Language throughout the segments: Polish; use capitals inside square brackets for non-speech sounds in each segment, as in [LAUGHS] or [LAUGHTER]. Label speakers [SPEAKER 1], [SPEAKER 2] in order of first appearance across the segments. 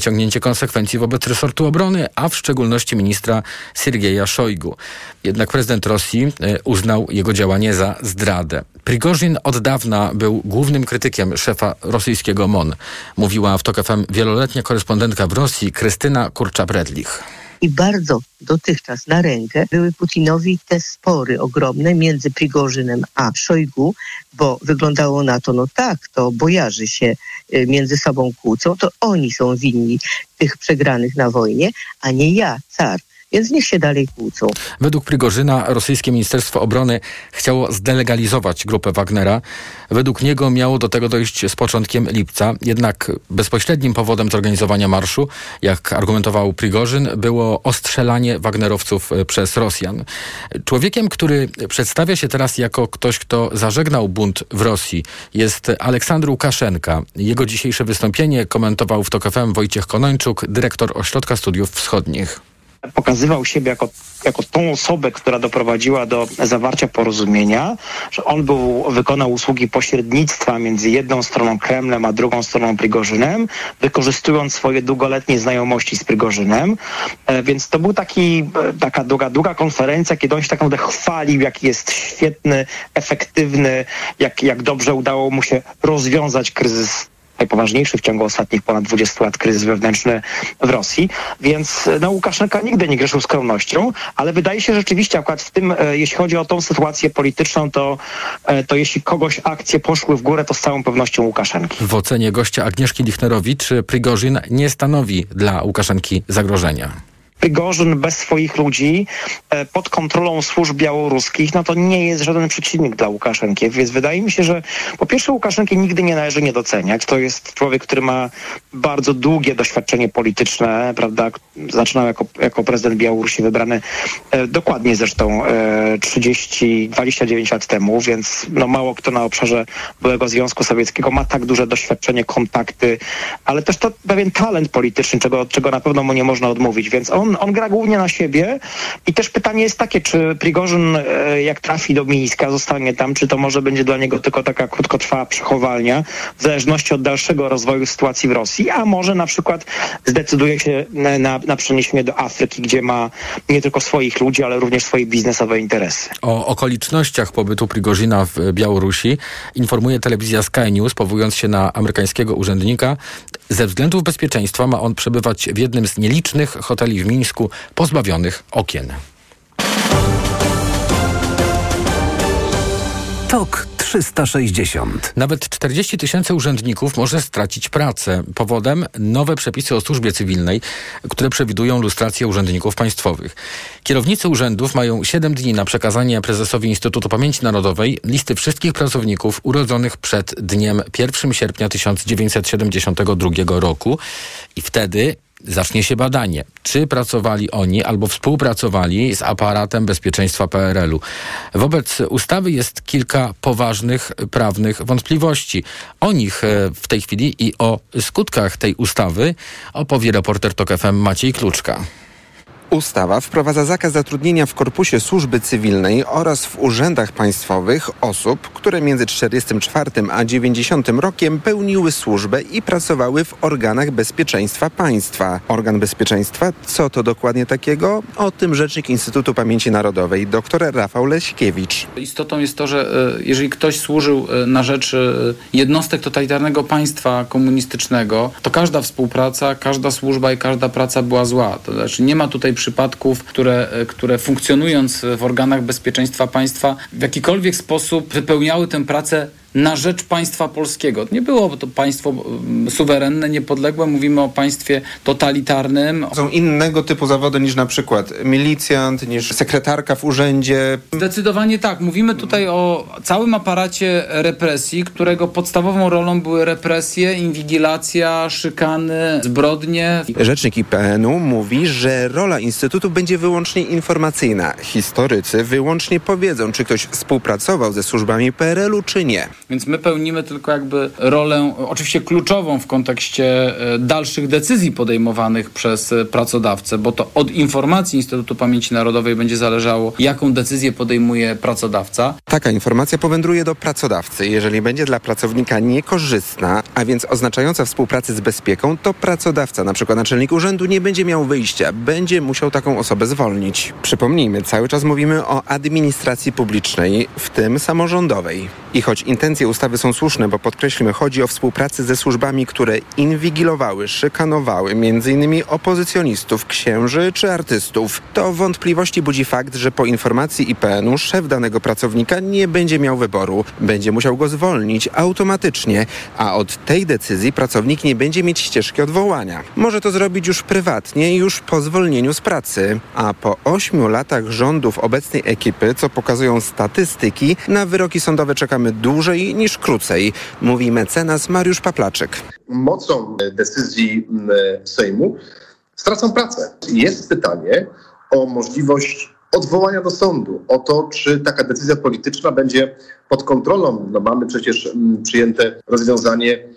[SPEAKER 1] ciągnięcie konsekwencji wobec resortu obrony, a w szczególności ministra Siergieja Szojgu. Jednak prezydent Rosji e, uznał jego działanie za zdradę. Prigorzin od dawna był głównym krytykiem szefa rosyjskiego MON. Mówiła w TOK FM wieloletnia korespondentka w Rosji Krystyna Kurcza-Bredlich
[SPEAKER 2] i bardzo dotychczas na rękę były Putinowi te spory ogromne między Prigorzynem a Szojgu, bo wyglądało na to, no tak, to bojarzy się y, między sobą kłócą, to oni są winni tych przegranych na wojnie, a nie ja, car więc niech się dalej kłócą.
[SPEAKER 1] Według Prigorzyna rosyjskie Ministerstwo Obrony chciało zdelegalizować grupę Wagnera. Według niego miało do tego dojść z początkiem lipca, jednak bezpośrednim powodem zorganizowania marszu, jak argumentował Prigorzyn, było ostrzelanie Wagnerowców e, przez Rosjan. Człowiekiem, który przedstawia się teraz jako ktoś, kto zażegnał bunt w Rosji, jest Aleksandr Łukaszenka. Jego dzisiejsze wystąpienie komentował w TOK FM Wojciech Konończuk, dyrektor Ośrodka Studiów Wschodnich
[SPEAKER 3] pokazywał siebie jako, jako tą osobę, która doprowadziła do zawarcia porozumienia, że on był, wykonał usługi pośrednictwa między jedną stroną Kremlem, a drugą stroną Prigorzynem, wykorzystując swoje długoletnie znajomości z Prigorzynem. E, więc to był taki, e, taka długa, długa konferencja, kiedy on się tak naprawdę chwalił, jaki jest świetny, efektywny, jak, jak dobrze udało mu się rozwiązać kryzys najpoważniejszy w ciągu ostatnich ponad 20 lat kryzys wewnętrzny w Rosji, więc no, Łukaszenka nigdy nie grzeszył skromnością, ale wydaje się rzeczywiście akurat w tym, e, jeśli chodzi o tą sytuację polityczną, to, e, to jeśli kogoś akcje poszły w górę, to z całą pewnością Łukaszenki.
[SPEAKER 1] W ocenie gościa Agnieszki Lichnerowicz Prigorzyn nie stanowi dla Łukaszenki zagrożenia.
[SPEAKER 3] Prigorzyn bez swoich ludzi e, pod kontrolą służb białoruskich, no to nie jest żaden przeciwnik dla Łukaszenki. Więc wydaje mi się, że po pierwsze Łukaszenki nigdy nie należy nie doceniać. To jest człowiek, który ma bardzo długie doświadczenie polityczne, prawda? Zaczynał jako, jako prezydent Białorusi wybrany e, dokładnie zresztą e, 30, 29 lat temu, więc no mało kto na obszarze byłego Związku Sowieckiego ma tak duże doświadczenie, kontakty, ale też to pewien talent polityczny, czego, czego na pewno mu nie można odmówić. Więc on on, on gra głównie na siebie i też pytanie jest takie, czy Prigorzyn e, jak trafi do Mińska, zostanie tam, czy to może będzie dla niego tylko taka krótkotrwała przechowalnia, w zależności od dalszego rozwoju sytuacji w Rosji, a może na przykład zdecyduje się na, na przeniesienie do Afryki, gdzie ma nie tylko swoich ludzi, ale również swoje biznesowe interesy.
[SPEAKER 1] O okolicznościach pobytu Prigorzyna w Białorusi informuje telewizja Sky News, powołując się na amerykańskiego urzędnika. Ze względów bezpieczeństwa ma on przebywać w jednym z nielicznych hoteli w Mińsku pozbawionych okien.
[SPEAKER 4] Tok 360.
[SPEAKER 1] Nawet 40 tysięcy urzędników może stracić pracę. Powodem nowe przepisy o służbie cywilnej, które przewidują lustrację urzędników państwowych. Kierownicy urzędów mają 7 dni na przekazanie prezesowi Instytutu Pamięci Narodowej listy wszystkich pracowników urodzonych przed dniem 1 sierpnia 1972 roku i wtedy zacznie się badanie, czy pracowali oni albo współpracowali z aparatem bezpieczeństwa PRL-u. Wobec ustawy jest kilka poważnych prawnych wątpliwości. O nich e, w tej chwili i o skutkach tej ustawy opowie reporter TOK FM Maciej Kluczka.
[SPEAKER 5] Ustawa wprowadza zakaz zatrudnienia w korpusie służby cywilnej oraz w urzędach państwowych osób, które między 44 a 90 rokiem pełniły służbę i pracowały w organach bezpieczeństwa państwa. Organ bezpieczeństwa, co to dokładnie takiego? O tym rzecznik Instytutu Pamięci Narodowej, dr Rafał Leśkiewicz.
[SPEAKER 6] Istotą jest to, że e, jeżeli ktoś służył e, na rzecz e, jednostek totalitarnego państwa komunistycznego, to każda współpraca, każda służba i każda praca była zła. To znaczy nie ma tutaj przypadków, które, które funkcjonując w organach bezpieczeństwa państwa w jakikolwiek sposób wypełniały tę pracę na rzecz państwa polskiego. Nie było to państwo mm, suwerenne, niepodległe, mówimy o państwie totalitarnym.
[SPEAKER 5] Są innego typu zawody niż na przykład milicjant, niż sekretarka w urzędzie.
[SPEAKER 6] Zdecydowanie tak. Mówimy tutaj o całym aparacie represji, którego podstawową rolą były represje, inwigilacja, szykany, zbrodnie.
[SPEAKER 5] Rzecznik IPN-u mówi, że rola Instytutu będzie wyłącznie informacyjna. Historycy wyłącznie powiedzą, czy ktoś współpracował ze służbami PRL-u, czy nie.
[SPEAKER 6] Więc my pełnimy tylko jakby rolę, oczywiście kluczową w kontekście e, dalszych decyzji podejmowanych przez e, pracodawcę, bo to od informacji Instytutu Pamięci Narodowej będzie zależało, jaką decyzję podejmuje pracodawca.
[SPEAKER 5] Taka informacja powędruje do pracodawcy. Jeżeli będzie dla pracownika niekorzystna, a więc oznaczająca współpracę z bezpieką, to pracodawca, na przykład naczelnik urzędu, nie będzie miał wyjścia. Będzie musiał taką osobę zwolnić. Przypomnijmy, cały czas mówimy o administracji publicznej, w tym samorządowej. I choć intencje ustawy są słuszne, bo podkreślmy, chodzi o współpracę ze służbami, które inwigilowały, szykanowały m.in. opozycjonistów, księży czy artystów, to wątpliwości budzi fakt, że po informacji IPN-u szef danego pracownika nie będzie miał wyboru. Będzie musiał go zwolnić automatycznie, a od tej decyzji pracownik nie będzie mieć ścieżki odwołania. Może to zrobić już prywatnie, już po zwolnieniu z pracy. A po ośmiu latach rządów obecnej ekipy, co pokazują statystyki, na wyroki sądowe czekamy dłużej niż krócej, mówi mecenas Mariusz Paplaczek.
[SPEAKER 7] Mocą decyzji mm, Sejmu stracą pracę. Jest pytanie o możliwość odwołania do sądu, o to, czy taka decyzja polityczna będzie pod kontrolą. No mamy przecież przyjęte rozwiązanie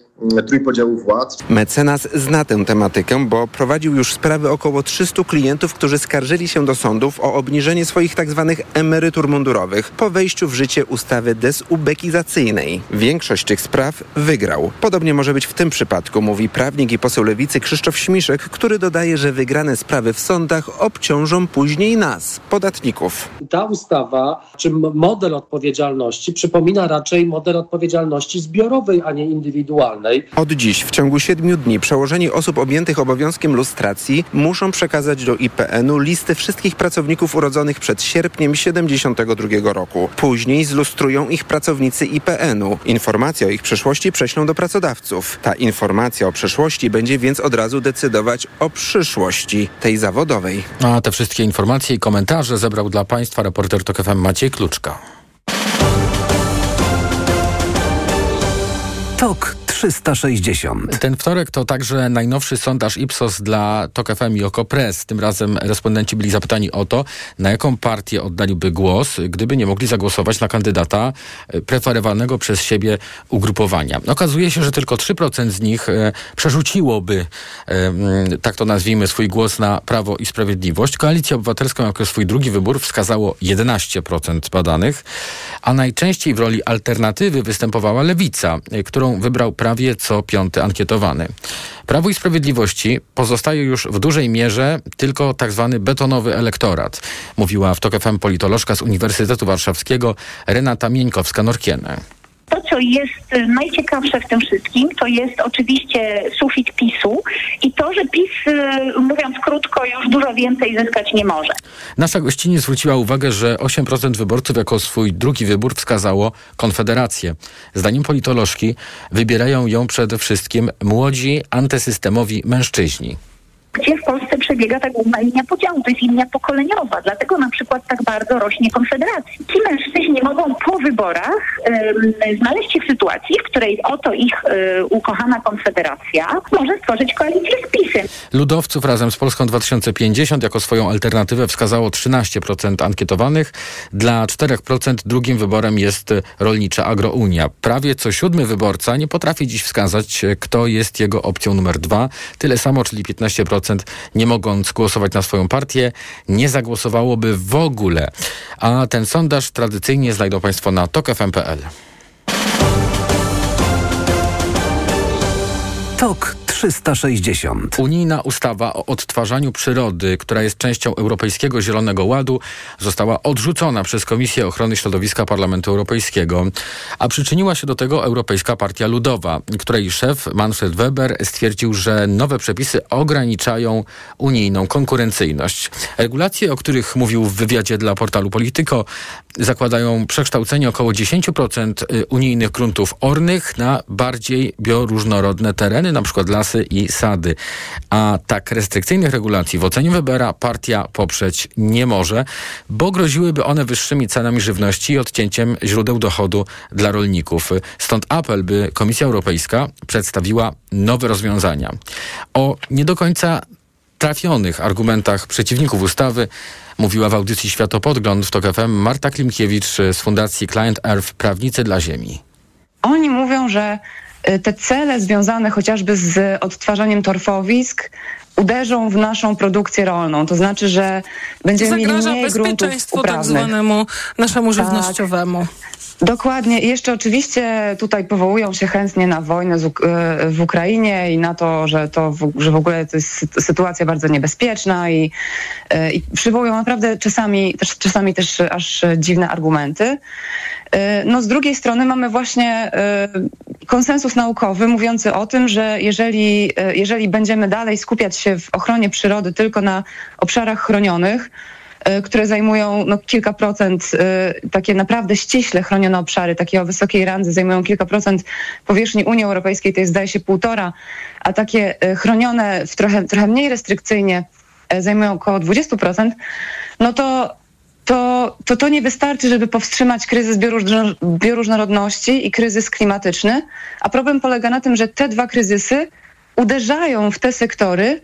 [SPEAKER 7] trójpodziału władz.
[SPEAKER 5] Mecenas zna tę tematykę, bo prowadził już sprawy około 300 klientów, którzy skarżyli się do sądów o obniżenie swoich tzw. Tak emerytur mundurowych po wejściu w życie ustawy dezubekizacyjnej. Większość tych spraw wygrał. Podobnie może być w tym przypadku, mówi prawnik i poseł Lewicy Krzysztof Śmiszek, który dodaje, że wygrane sprawy w sądach obciążą później nas, podatników.
[SPEAKER 8] Ta ustawa, czy model odpowiedzialności przypomina raczej model odpowiedzialności zbiorowej, a nie indywidualnej.
[SPEAKER 5] Od dziś w ciągu siedmiu dni przełożeni osób objętych obowiązkiem lustracji muszą przekazać do IPN-u listę wszystkich pracowników urodzonych przed sierpniem 72 roku. Później zlustrują ich pracownicy IPN-u. Informacje o ich przeszłości prześlą do pracodawców. Ta informacja o przeszłości będzie więc od razu decydować o przyszłości tej zawodowej.
[SPEAKER 1] A te wszystkie informacje i komentarze zebrał dla Państwa reporter TOK FM Maciej Kluczka.
[SPEAKER 4] TOK 360.
[SPEAKER 1] Ten wtorek to także najnowszy sondaż Ipsos dla TOK FM i Okopres. Tym razem respondenci byli zapytani o to, na jaką partię oddaliby głos, gdyby nie mogli zagłosować na kandydata e, preferowanego przez siebie ugrupowania. Okazuje się, że tylko 3% z nich e, przerzuciłoby, e, tak to nazwijmy, swój głos na Prawo i Sprawiedliwość. Koalicja Obywatelską jako swój drugi wybór wskazało 11% badanych, a najczęściej w roli alternatywy występowała Lewica, którą wybrał prawo prawie co piąty ankietowany. Prawo i Sprawiedliwości pozostaje już w dużej mierze tylko tak zwany betonowy elektorat, mówiła w TOK FM politolożka z Uniwersytetu Warszawskiego Renata Mieńkowska-Norkiene.
[SPEAKER 9] To, co jest y, najciekawsze w tym wszystkim, to jest oczywiście sufit PiSu i to, że PiS, y, mówiąc krótko, już dużo więcej zyskać nie może.
[SPEAKER 1] Nasza gościni zwróciła uwagę, że 8% wyborców jako swój drugi wybór wskazało Konfederację. Zdaniem politolożki wybierają ją przede wszystkim młodzi, antysystemowi mężczyźni
[SPEAKER 9] gdzie w Polsce przebiega ta główna linia podziału. To jest linia pokoleniowa. Dlatego na przykład tak bardzo rośnie Konfederacja. Ci mężczyźni mogą po wyborach znaleźć się w sytuacji, w której oto ich um, ukochana Konfederacja może stworzyć koalicję z PiSem.
[SPEAKER 1] Ludowców razem z Polską 2050 jako swoją alternatywę wskazało 13% ankietowanych. Dla 4% drugim wyborem jest rolnicza Agrounia. Prawie co siódmy wyborca nie potrafi dziś wskazać, kto jest jego opcją numer dwa. Tyle samo, czyli 15% nie mogąc głosować na swoją partię, nie zagłosowałoby w ogóle. A ten sondaż tradycyjnie znajdą Państwo na tokfm.pl.
[SPEAKER 4] Tok 360.
[SPEAKER 1] Unijna ustawa o odtwarzaniu przyrody, która jest częścią Europejskiego Zielonego Ładu, została odrzucona przez Komisję Ochrony Środowiska Parlamentu Europejskiego, a przyczyniła się do tego Europejska Partia Ludowa, której szef Manfred Weber stwierdził, że nowe przepisy ograniczają unijną konkurencyjność. Regulacje, o których mówił w wywiadzie dla portalu Polityko, zakładają przekształcenie około 10% unijnych gruntów ornych na bardziej bioróżnorodne tereny, na przykład lasy i sady. A tak restrykcyjnych regulacji w ocenie Webera partia poprzeć nie może, bo groziłyby one wyższymi cenami żywności i odcięciem źródeł dochodu dla rolników. Stąd apel, by Komisja Europejska przedstawiła nowe rozwiązania. O nie do końca trafionych argumentach przeciwników ustawy mówiła w audycji Światopodgląd w TOK FM Marta Klimkiewicz z Fundacji Client Earth Prawnicy dla Ziemi.
[SPEAKER 10] oni mówią, że te cele związane chociażby z odtwarzaniem torfowisk uderzą w naszą produkcję rolną. To znaczy, że będziemy mieli mniej gruntów
[SPEAKER 11] bezpieczeństwu tak
[SPEAKER 10] uprawnych.
[SPEAKER 11] zwanemu naszemu
[SPEAKER 10] Tak. Dokładnie. I jeszcze oczywiście tutaj powołują się chętnie na wojnę z e, w Ukrainie i na to, że to w, że w ogóle to jest sy- sytuacja bardzo niebezpieczna i, e, i przywołują naprawdę czasami też, czasami też aż dziwne argumenty. E, No z drugiej strony mamy właśnie konsensus naukowy mówiący o tym, że jeżeli, jeżeli będziemy dalej skupiać się w ochronie przyrody tylko na obszarach chronionych, które zajmują no, kilka procent, e, takie naprawdę ściśle chronione obszary, takie o wysokiej randze zajmują kilka procent powierzchni Unii Europejskiej, to jest zdaje się półtora, a takie e, chronione w trochę, trochę mniej restrykcyjnie e, zajmują około 20%, no to to, to to nie wystarczy, żeby powstrzymać kryzys bioróżno- bioróżnorodności i kryzys klimatyczny, a problem polega na tym, że te dwa kryzysy uderzają w te sektory,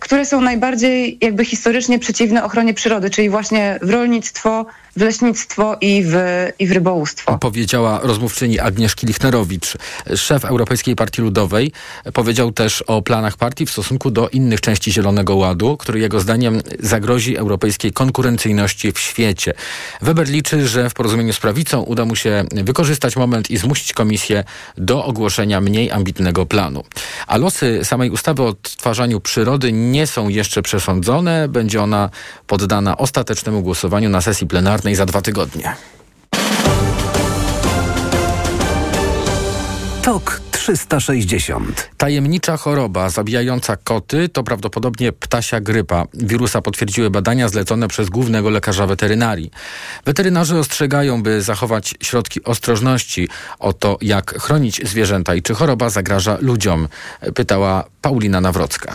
[SPEAKER 10] które są najbardziej jakby historycznie przeciwne ochronie przyrody, czyli właśnie w rolnictwo, w leśnictwo i w, i w rybołówstwo.
[SPEAKER 1] Powiedziała rozmówczyni Agnieszki Lichnerowicz. Szef Europejskiej Partii Ludowej powiedział też o planach partii w stosunku do innych części Zielonego Ładu, który jego zdaniem zagrozi europejskiej konkurencyjności w świecie. Weber liczy, że w porozumieniu z prawicą uda mu się wykorzystać moment i zmusić komisję do ogłoszenia mniej ambitnego planu. A losy samej ustawy o odtwarzaniu przyrody nie są jeszcze przesądzone. Będzie ona poddana ostatecznemu głosowaniu na sesji plenarnej za dwa tygodnie.
[SPEAKER 4] TOK 360.
[SPEAKER 1] Tajemnicza choroba zabijająca koty to prawdopodobnie ptasia grypa. Wirusa potwierdziły badania zlecone przez głównego lekarza weterynarii. Weterynarze ostrzegają, by zachować środki ostrożności o to, jak chronić zwierzęta i czy choroba zagraża ludziom, pytała Paulina Nawrocka.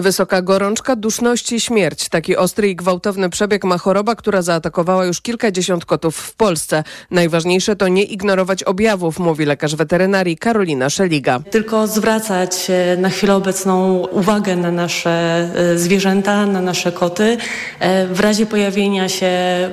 [SPEAKER 12] Wysoka gorączka, duszność i śmierć. Taki ostry i gwałtowny przebieg ma choroba, która zaatakowała już kilkadziesiąt kotów w Polsce. Najważniejsze to nie ignorować objawów, mówi lekarz weterynarii Karolina Szeliga.
[SPEAKER 13] Tylko zwracać e, na chwilę obecną uwagę na nasze e, zwierzęta, na nasze koty. E, W razie pojawienia się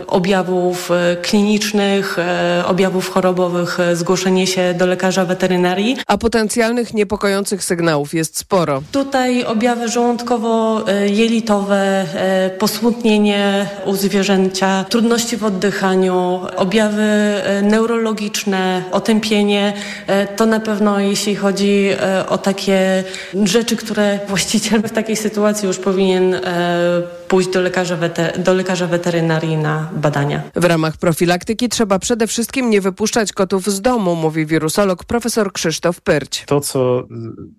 [SPEAKER 13] objawów klinicznych, objawów chorobowych, zgłoszenie się do lekarza weterynarii.
[SPEAKER 12] A potencjalnych niepokojących sygnałów jest sporo.
[SPEAKER 13] Tutaj objawy żołądkowo-jelitowe, e, posmutnienie u zwierzęcia, trudności w oddychaniu, objawy e, neurologiczne, otępienie. E, To na pewno jeśli chodzi e, o takie rzeczy, które [LAUGHS] właściciel w takiej sytuacji już powinien e, pójść do lekarza, do lekarza weterynarii na badania.
[SPEAKER 12] W ramach profilaktyki trzeba przede wszystkim nie wypuszczać kotów z domu, mówi wirusolog profesor Krzysztof Pyrć.
[SPEAKER 14] To, co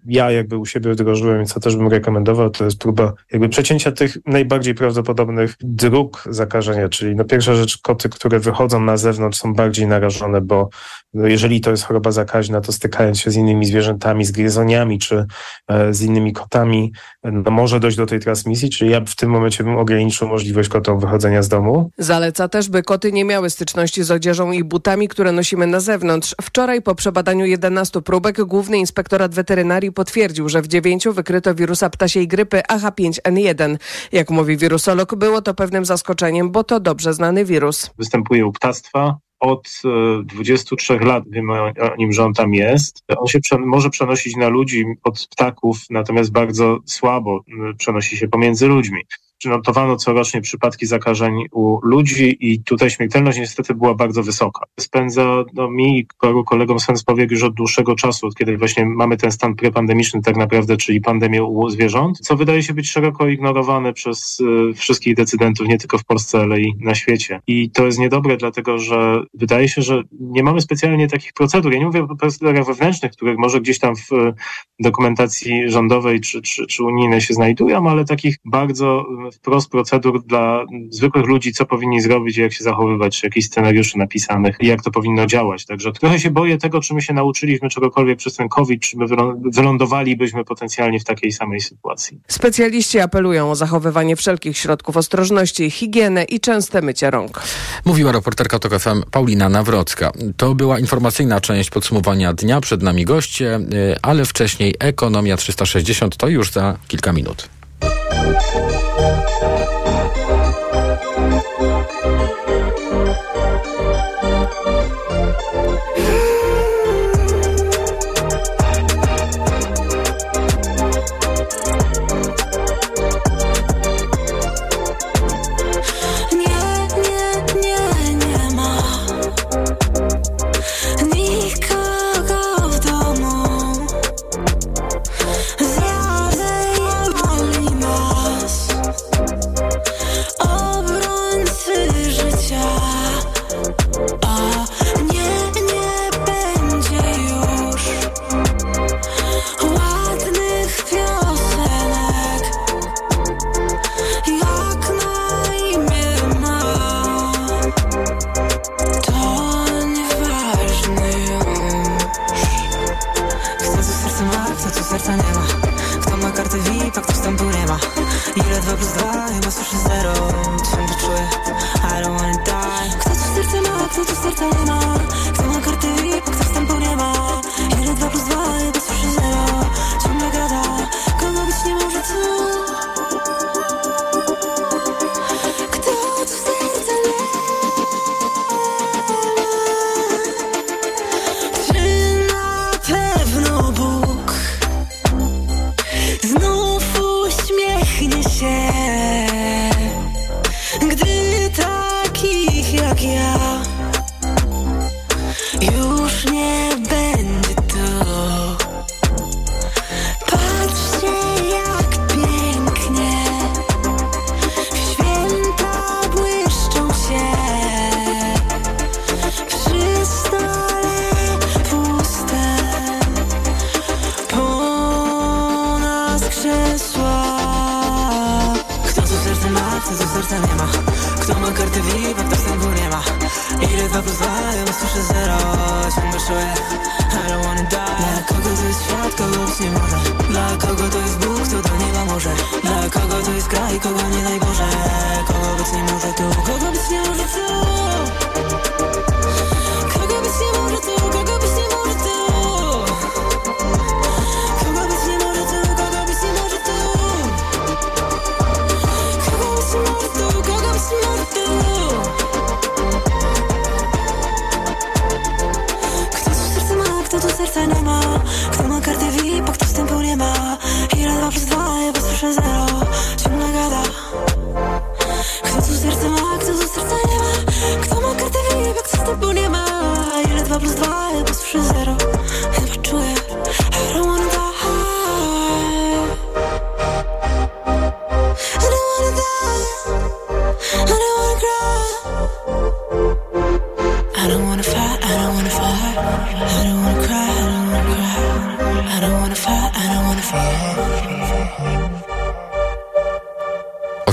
[SPEAKER 14] ja jakby u siebie wdrożyłem i co też bym rekomendował, to jest próba jakby przecięcia tych najbardziej prawdopodobnych dróg zakażenia, czyli no pierwsza rzecz, koty, które wychodzą na zewnątrz są bardziej narażone, bo no jeżeli to jest choroba zakaźna, to stykając się z innymi zwierzętami, z gryzoniami czy e, z innymi kotami, no może dojść do tej transmisji, czyli ja w tym momencie bym ograniczył możliwość kotom wychodzenia z domu.
[SPEAKER 12] Zaleca też, by koty nie miały styczności z odzieżą i butami, które nosimy na zewnątrz. Wczoraj po przebadaniu 11 próbek Główny Inspektorat Weterynarii potwierdził, że w dziewięciu wykryto wirusa ptasiej grypy AH5N1. Jak mówi wirusolog, było to pewnym zaskoczeniem, bo to dobrze znany wirus.
[SPEAKER 14] występuje u ptactwa. Od e, 23 lat wiemy o nim, że on tam jest. On się prze, może przenosić na ludzi od ptaków, natomiast bardzo słabo przenosi się pomiędzy ludźmi. Przynotowano corocznie przypadki zakażeń u ludzi i tutaj śmiertelność niestety była bardzo wysoka. Spędza no, mi i paru kolegom sens powiek już od dłuższego czasu, od kiedy właśnie mamy ten stan prepandemiczny tak naprawdę, czyli pandemię u zwierząt, co wydaje się być szeroko ignorowane przez e, wszystkich decydentów, nie tylko w Polsce, ale i na świecie. I to jest niedobre, dlatego że wydaje się, że nie mamy specjalnie takich procedur. Ja nie mówię o procedurach wewnętrznych, które może gdzieś tam w e, dokumentacji rządowej czy, czy, czy unijnej się znajdują, ale takich bardzo e, wprost procedur dla zwykłych ludzi, co powinni zrobić, jak się zachowywać, czy jakichś scenariuszy napisanych i jak to powinno działać. Także trochę się boję tego, czy my się nauczyliśmy czegokolwiek przez ten COVID, czy my wylą- wylądowalibyśmy potencjalnie w takiej samej sytuacji.
[SPEAKER 12] Specjaliści apelują o zachowywanie wszelkich środków ostrożności, higienę i częste mycie rąk.
[SPEAKER 1] Mówiła reporterka TOK FM Paulina Nawrocka. To była informacyjna część podsumowania dnia. Przed nami goście, y, ale wcześniej Ekonomia 360 to już za kilka minut.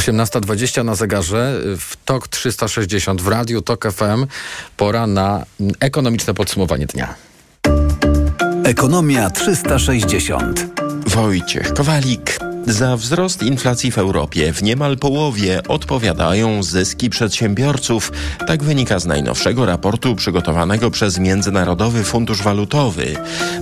[SPEAKER 1] 18.20 na zegarze w TOK 360 w Radiu TOK FM. Pora na ekonomiczne podsumowanie dnia.
[SPEAKER 4] Ekonomia 360.
[SPEAKER 15] Wojciech Kowalik. Za wzrost inflacji w Europie w niemal połowie odpowiadają zyski przedsiębiorców. Tak wynika z najnowszego raportu przygotowanego przez Międzynarodowy Fundusz Walutowy.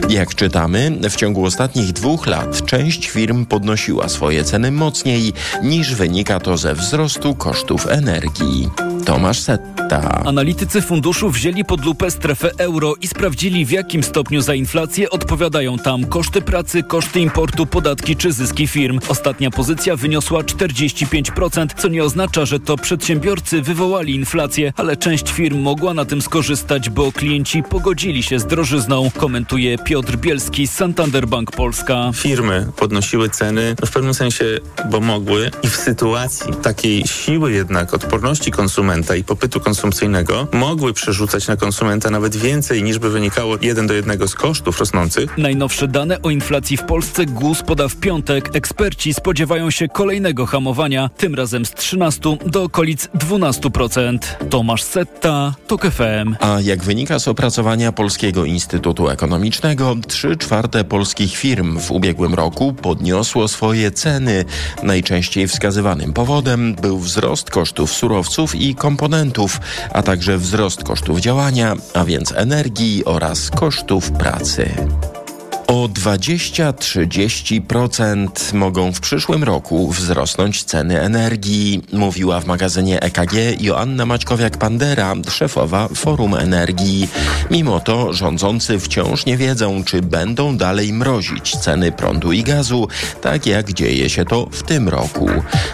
[SPEAKER 15] Jak czytamy, w ciągu ostatnich dwóch lat część firm podnosiła swoje ceny mocniej niż wynika to ze wzrostu kosztów energii. Tomasz Setta.
[SPEAKER 16] Analitycy funduszu wzięli pod lupę strefę euro i sprawdzili w jakim stopniu za inflację odpowiadają tam koszty pracy, koszty importu, podatki czy zyski firm. Ostatnia pozycja wyniosła 45%, co nie oznacza, że to przedsiębiorcy wywołali inflację, ale część firm mogła na tym skorzystać, bo klienci pogodzili się z drożyzną, komentuje Piotr Bielski z Santander Bank Polska.
[SPEAKER 17] Firmy podnosiły ceny no w pewnym sensie, bo mogły i w sytuacji takiej siły jednak odporności konsumenta i popytu konsumpcyjnego mogły przerzucać na konsumenta nawet więcej niż by wynikało jeden do jednego z kosztów rosnących.
[SPEAKER 16] Najnowsze dane o inflacji w Polsce GUS poda w piątek. Eksperci spodziewają się kolejnego hamowania, tym razem z 13 do okolic 12%. Tomasz Setta, TOK FM.
[SPEAKER 15] A jak wynika z opracowania Polskiego Instytutu Ekonomicznego, 3 czwarte polskich firm w ubiegłym roku podniosło swoje ceny. Najczęściej wskazywanym powodem był wzrost kosztów surowców i komponentów, a także wzrost kosztów działania, a więc energii oraz kosztów pracy. O 20-30% mogą w przyszłym roku wzrosnąć ceny energii, mówiła w magazynie EKG Joanna Maćkowiak-Pandera, szefowa Forum Energii. Mimo to rządzący wciąż nie wiedzą, czy będą dalej mrozić ceny prądu i gazu, tak jak dzieje się to w tym roku.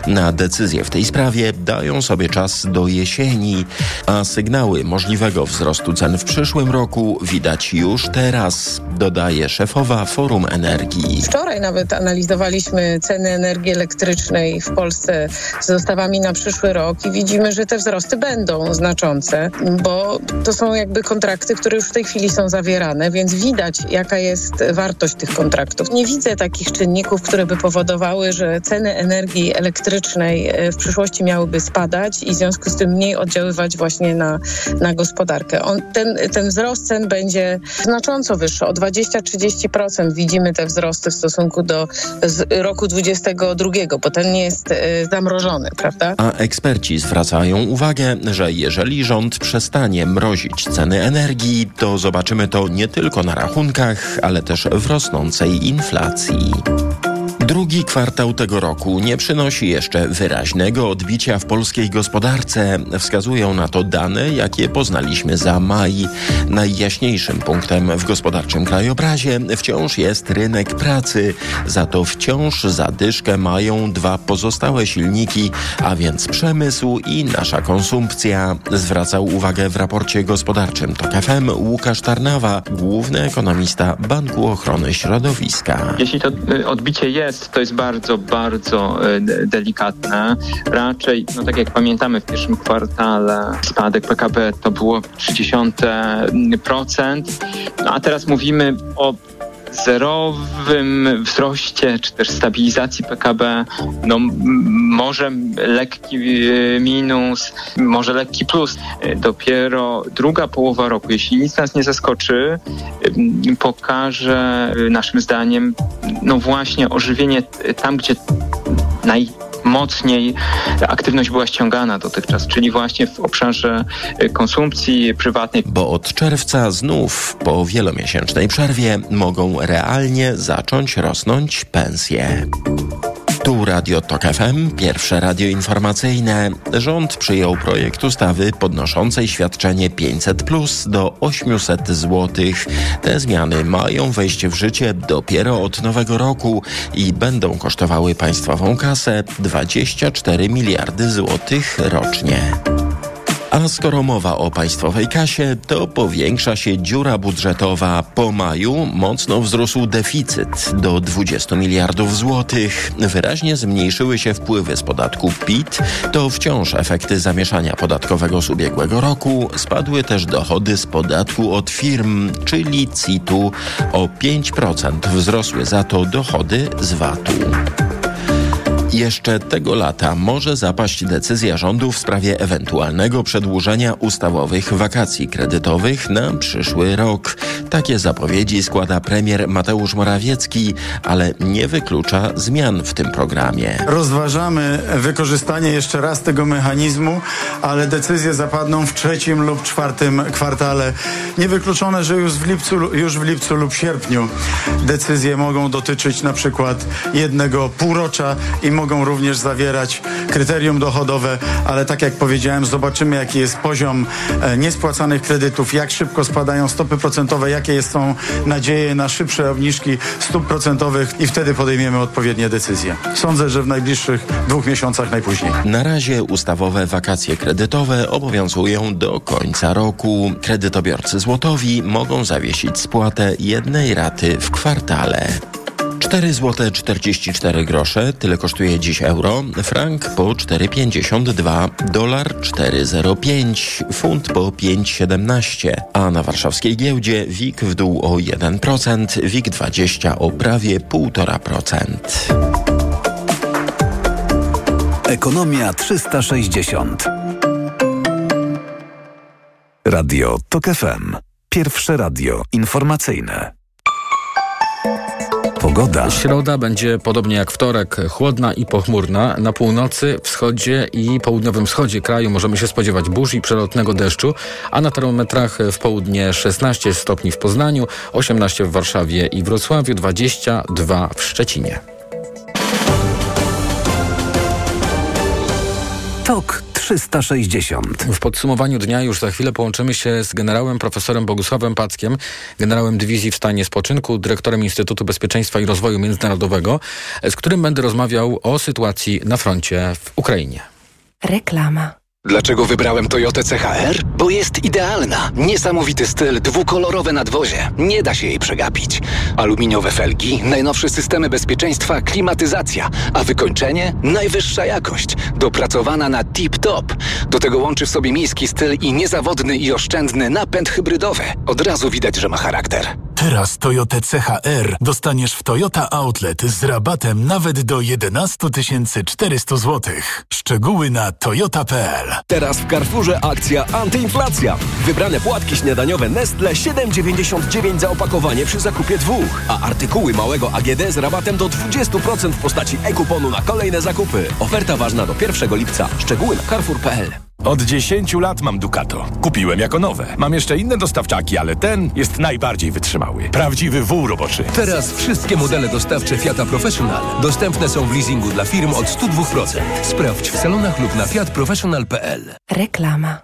[SPEAKER 15] Na decyzję w tej sprawie dają sobie czas do jesieni, a sygnały możliwego wzrostu cen w przyszłym roku widać już teraz, dodaje szefowa Forum Energii.
[SPEAKER 18] Wczoraj nawet analizowaliśmy ceny energii elektrycznej w Polsce z dostawami na przyszły rok i widzimy, że te wzrosty będą znaczące, bo to są jakby kontrakty, które już w tej chwili są zawierane, więc widać, jaka jest wartość tych kontraktów. Nie widzę takich czynników, które by powodowały, że ceny energii elektrycznej e, w przyszłości miałyby spadać i w związku z tym mniej oddziaływać właśnie na, na gospodarkę. On, ten, ten wzrost cen będzie znacząco wyższy, o 20-30%. 10%. Widzimy te wzrosty w stosunku do roku 2022, bo ten nie jest e, zamrożony, prawda?
[SPEAKER 15] A eksperci zwracają uwagę, że jeżeli rząd przestanie mrozić ceny energii, to zobaczymy to nie tylko na rachunkach, ale też w rosnącej inflacji. Drugi kwartał tego roku nie przynosi jeszcze wyraźnego odbicia w polskiej gospodarce. Wskazują na to dane, jakie poznaliśmy za maj. Najjaśniejszym punktem w gospodarczym krajobrazie wciąż jest rynek pracy. Za to wciąż zadyszkę mają dwa pozostałe silniki, a więc przemysł i nasza konsumpcja. Zwracał uwagę w raporcie gospodarczym TOK FM Łukasz Tarnawa, główny ekonomista Banku Ochrony Środowiska.
[SPEAKER 19] Jeśli to y, odbicie jest, to jest bardzo, bardzo e, delikatne. Raczej, no tak jak pamiętamy w pierwszym kwartale spadek PKB to było 30%, no a teraz mówimy o zerowym wzroście, czy też stabilizacji PKB, no może lekki e, minus, może lekki plus. Dopiero druga połowa roku, jeśli nic nas nie zaskoczy, pokaże naszym zdaniem no właśnie ożywienie tam, gdzie naj mocniej aktywność była ściągana dotychczas, czyli właśnie w obszarze y, konsumpcji prywatnej.
[SPEAKER 15] Bo od czerwca znów po wielomiesięcznej przerwie mogą realnie zacząć rosnąć pensje. Tu Radio Tok FM, pierwsze radio informacyjne. Rząd przyjął projekt ustawy podnoszącej świadczenie 500 plus do 800 zł. Te zmiany mają wejść w życie dopiero od nowego roku i będą kosztowały państwową kasę 24 miliardy złotych rocznie. A skoro mowa o państwowej kasie, to powiększa się dziura budżetowa. Po maju mocno wzrósł deficyt do 20 miliardów złotych. Wyraźnie zmniejszyły się wpływy z podatku PIT. To wciąż efekty zamieszania podatkowego z ubiegłego roku. Spadły też dochody z podatku od firm, czyli CIT-u. O 5% wzrosły za to dochody z VAT-u. Jeszcze tego lata może zapaść decyzja rządu w sprawie ewentualnego przedłużenia ustawowych wakacji kredytowych na przyszły rok. Takie zapowiedzi składa premier Mateusz Morawiecki, ale nie wyklucza zmian w tym programie.
[SPEAKER 20] Rozważamy wykorzystanie jeszcze raz tego mechanizmu, ale decyzje zapadną w trzecim lub czwartym kwartale. Niewykluczone, że już w lipcu, już w lipcu lub sierpniu decyzje mogą dotyczyć na przykład jednego półrocza i mogą mogą również zawierać kryterium dochodowe, ale tak jak powiedziałem, zobaczymy jaki jest poziom e, niespłacanych kredytów, jak szybko spadają stopy procentowe, jakie są nadzieje na szybsze obniżki stóp procentowych i wtedy podejmiemy odpowiednie decyzje. Sądzę, że w najbliższych dwóch miesiącach najpóźniej.
[SPEAKER 15] Na razie ustawowe wakacje kredytowe obowiązują do końca roku. Kredytobiorcy złotowi mogą zawiesić spłatę jednej raty w kwartale. 4 zł 44 grosze, tyle kosztuje dziś euro, frank po 4,52, dolar 4,05, funt po 5,17, a na warszawskiej giełdzie WIG w dół o 1%, WIG 20 o prawie 1,5%.
[SPEAKER 4] Ekonomia 360. Radio TOK FM. Pierwsze radio informacyjne. Pogoda.
[SPEAKER 1] Środa będzie podobnie jak wtorek, chłodna i pochmurna. Na północy, wschodzie i południowym wschodzie kraju możemy się spodziewać burz i przelotnego deszczu, a na termometrach w południe 16 stopni w Poznaniu, 18 w Warszawie i Wrocławiu, 22 w Szczecinie.
[SPEAKER 4] Tok 360.
[SPEAKER 1] W podsumowaniu dnia już za chwilę połączymy się z generałem profesorem Bogusławem Packiem, generałem dywizji w stanie spoczynku, dyrektorem Instytutu Bezpieczeństwa i Rozwoju Międzynarodowego, z którym będę rozmawiał o sytuacji na froncie w Ukrainie.
[SPEAKER 21] Reklama. Dlaczego wybrałem Toyotę CHR? Bo jest idealna. Niesamowity styl, dwukolorowe nadwozie. Nie da się jej przegapić. Aluminiowe felgi, najnowsze systemy bezpieczeństwa, klimatyzacja, a wykończenie? Najwyższa jakość. Dopracowana na tip-top. Do tego łączy w sobie miejski styl i niezawodny i oszczędny napęd hybrydowy. Od razu widać, że ma charakter.
[SPEAKER 22] Teraz Toyota CHR dostaniesz w Toyota Outlet z rabatem nawet do 11 400 zł. Szczegóły na toyota.pl
[SPEAKER 23] Teraz w Carrefourze akcja antyinflacja. Wybrane płatki śniadaniowe Nestle 7,99 za opakowanie przy zakupie dwóch, a artykuły małego AGD z rabatem do 20% w postaci e-kuponu na kolejne zakupy. Oferta ważna do 1 lipca. Szczegóły na carrefour.pl.
[SPEAKER 24] Od 10 lat mam Ducato. Kupiłem jako nowe. Mam jeszcze inne dostawczaki, ale ten jest najbardziej wytrzymały. Prawdziwy wół roboczy.
[SPEAKER 23] Teraz wszystkie modele dostawcze Fiata Professional dostępne są w leasingu dla firm od 102%. Sprawdź w salonach lub na fiatprofessional.pl.
[SPEAKER 25] Reklama.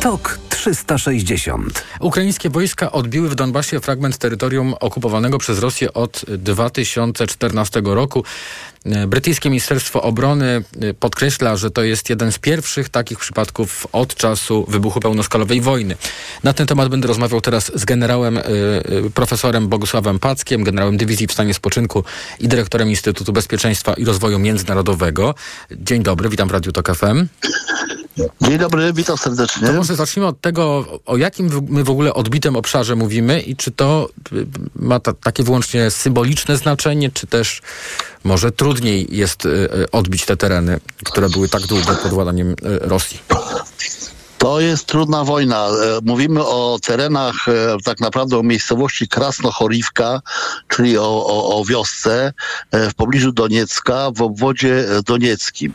[SPEAKER 4] TOK 360.
[SPEAKER 1] Ukraińskie wojska odbiły w Donbasie fragment terytorium okupowanego przez Rosję od 2014 roku. Brytyjskie Ministerstwo Obrony podkreśla, że to jest jeden z pierwszych takich przypadków od czasu wybuchu pełnoskalowej wojny. Na ten temat będę rozmawiał teraz z generałem profesorem Bogusławem Packiem, generałem dywizji w stanie spoczynku i dyrektorem Instytutu Bezpieczeństwa i Rozwoju Międzynarodowego. Dzień dobry, witam w Radiu Tok FM.
[SPEAKER 26] Dzień dobry, witam serdecznie.
[SPEAKER 1] To może zacznijmy od tego, o jakim my w ogóle odbitym obszarze mówimy i czy to ma ta, takie wyłącznie symboliczne znaczenie, czy też może trudniej jest odbić te tereny, które były tak długo pod władaniem Rosji?
[SPEAKER 26] To jest trudna wojna. Mówimy o terenach, tak naprawdę o miejscowości Krasnochorivka, czyli o, o, o wiosce w pobliżu Doniecka, w obwodzie donieckim.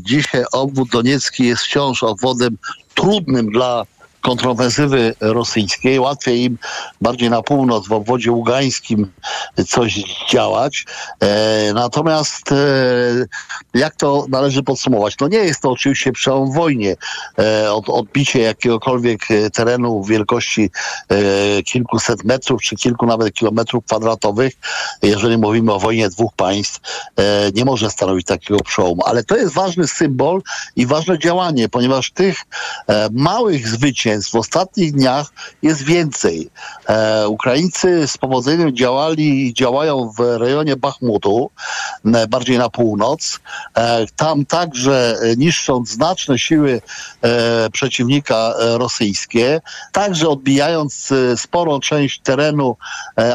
[SPEAKER 26] Dzisiaj obwód doniecki jest wciąż obwodem trudnym dla kontrowersywy rosyjskiej. Łatwiej im bardziej na północ, w obwodzie ługańskim coś działać. E, natomiast e, jak to należy podsumować? No nie jest to oczywiście przełom w wojnie. E, od, odbicie jakiegokolwiek terenu wielkości e, kilkuset metrów, czy kilku nawet kilometrów kwadratowych, jeżeli mówimy o wojnie dwóch państw, e, nie może stanowić takiego przełomu. Ale to jest ważny symbol i ważne działanie, ponieważ tych e, małych zwycięstw w ostatnich dniach jest więcej. E, Ukraińcy z powodzeniem działali i działają w rejonie Bachmutu, e, bardziej na północ. E, tam także niszcząc znaczne siły e, przeciwnika e, rosyjskie, także odbijając e, sporą część terenu,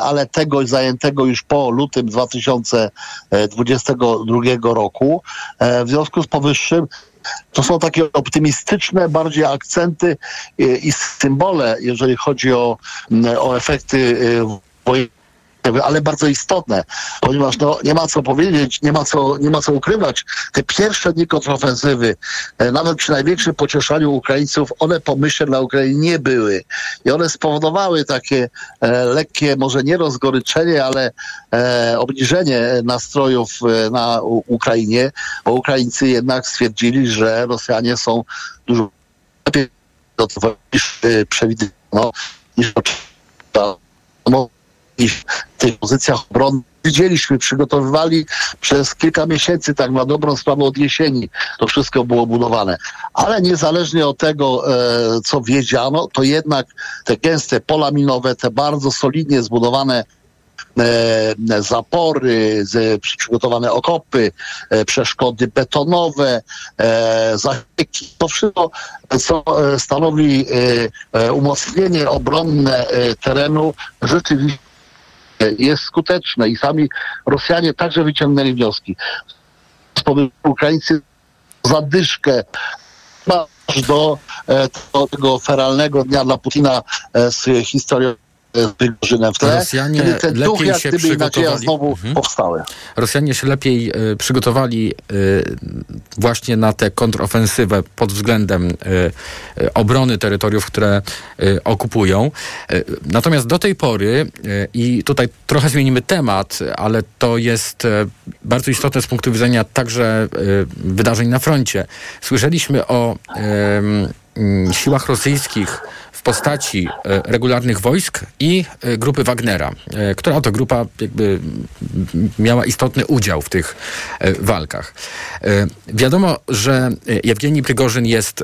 [SPEAKER 26] ale tego zajętego już po lutym 2022 roku. W związku z powyższym to są takie optymistyczne bardziej akcenty i, i symbole, jeżeli chodzi o, o efekty wojennej ale bardzo istotne, ponieważ no, nie ma co powiedzieć, nie ma co, nie ma co ukrywać. Te pierwsze dni kontrofensywy, e, nawet przy największym pocieszaniu Ukraińców, one pomyślne dla Ukrainy nie były. I one spowodowały takie e, lekkie, może nie rozgoryczenie, ale e, obniżenie nastrojów e, na Ukrainie, bo Ukraińcy jednak stwierdzili, że Rosjanie są dużo lepiej e, przewidywano, niż oczekiwano w tych pozycjach obronnych widzieliśmy, przygotowywali przez kilka miesięcy, tak na dobrą sprawę od jesieni, to wszystko było budowane. Ale niezależnie od tego, e, co wiedziano, to jednak te gęste pola minowe, te bardzo solidnie zbudowane e, zapory, z, przygotowane okopy, e, przeszkody betonowe, e, zasieki, to wszystko, co e, stanowi e, e, umocnienie obronne terenu, rzeczywiście jest skuteczne i sami Rosjanie także wyciągnęli wnioski. Ukraińcy zadyszkę aż do, do tego feralnego dnia dla Putina z historią z Prigorzynem w tle,
[SPEAKER 1] Rosjanie
[SPEAKER 26] kiedy duch
[SPEAKER 1] lepiej
[SPEAKER 26] jak
[SPEAKER 1] się
[SPEAKER 26] gdyby znowu
[SPEAKER 1] Mhm.
[SPEAKER 26] powstały.
[SPEAKER 1] Rosjanie się lepiej y, przygotowali y, właśnie na tę kontrofensywę pod względem y, obrony terytoriów, które okupują. Natomiast do tej pory, i tutaj trochę zmienimy temat, ale to jest bardzo istotne z punktu widzenia także wydarzeń na froncie. Słyszeliśmy o siłach rosyjskich w postaci e, regularnych wojsk i e, grupy Wagnera, e, która to grupa jakby miała istotny udział w tych walkach. Wiadomo, że Jewgeni Prygorzyn jest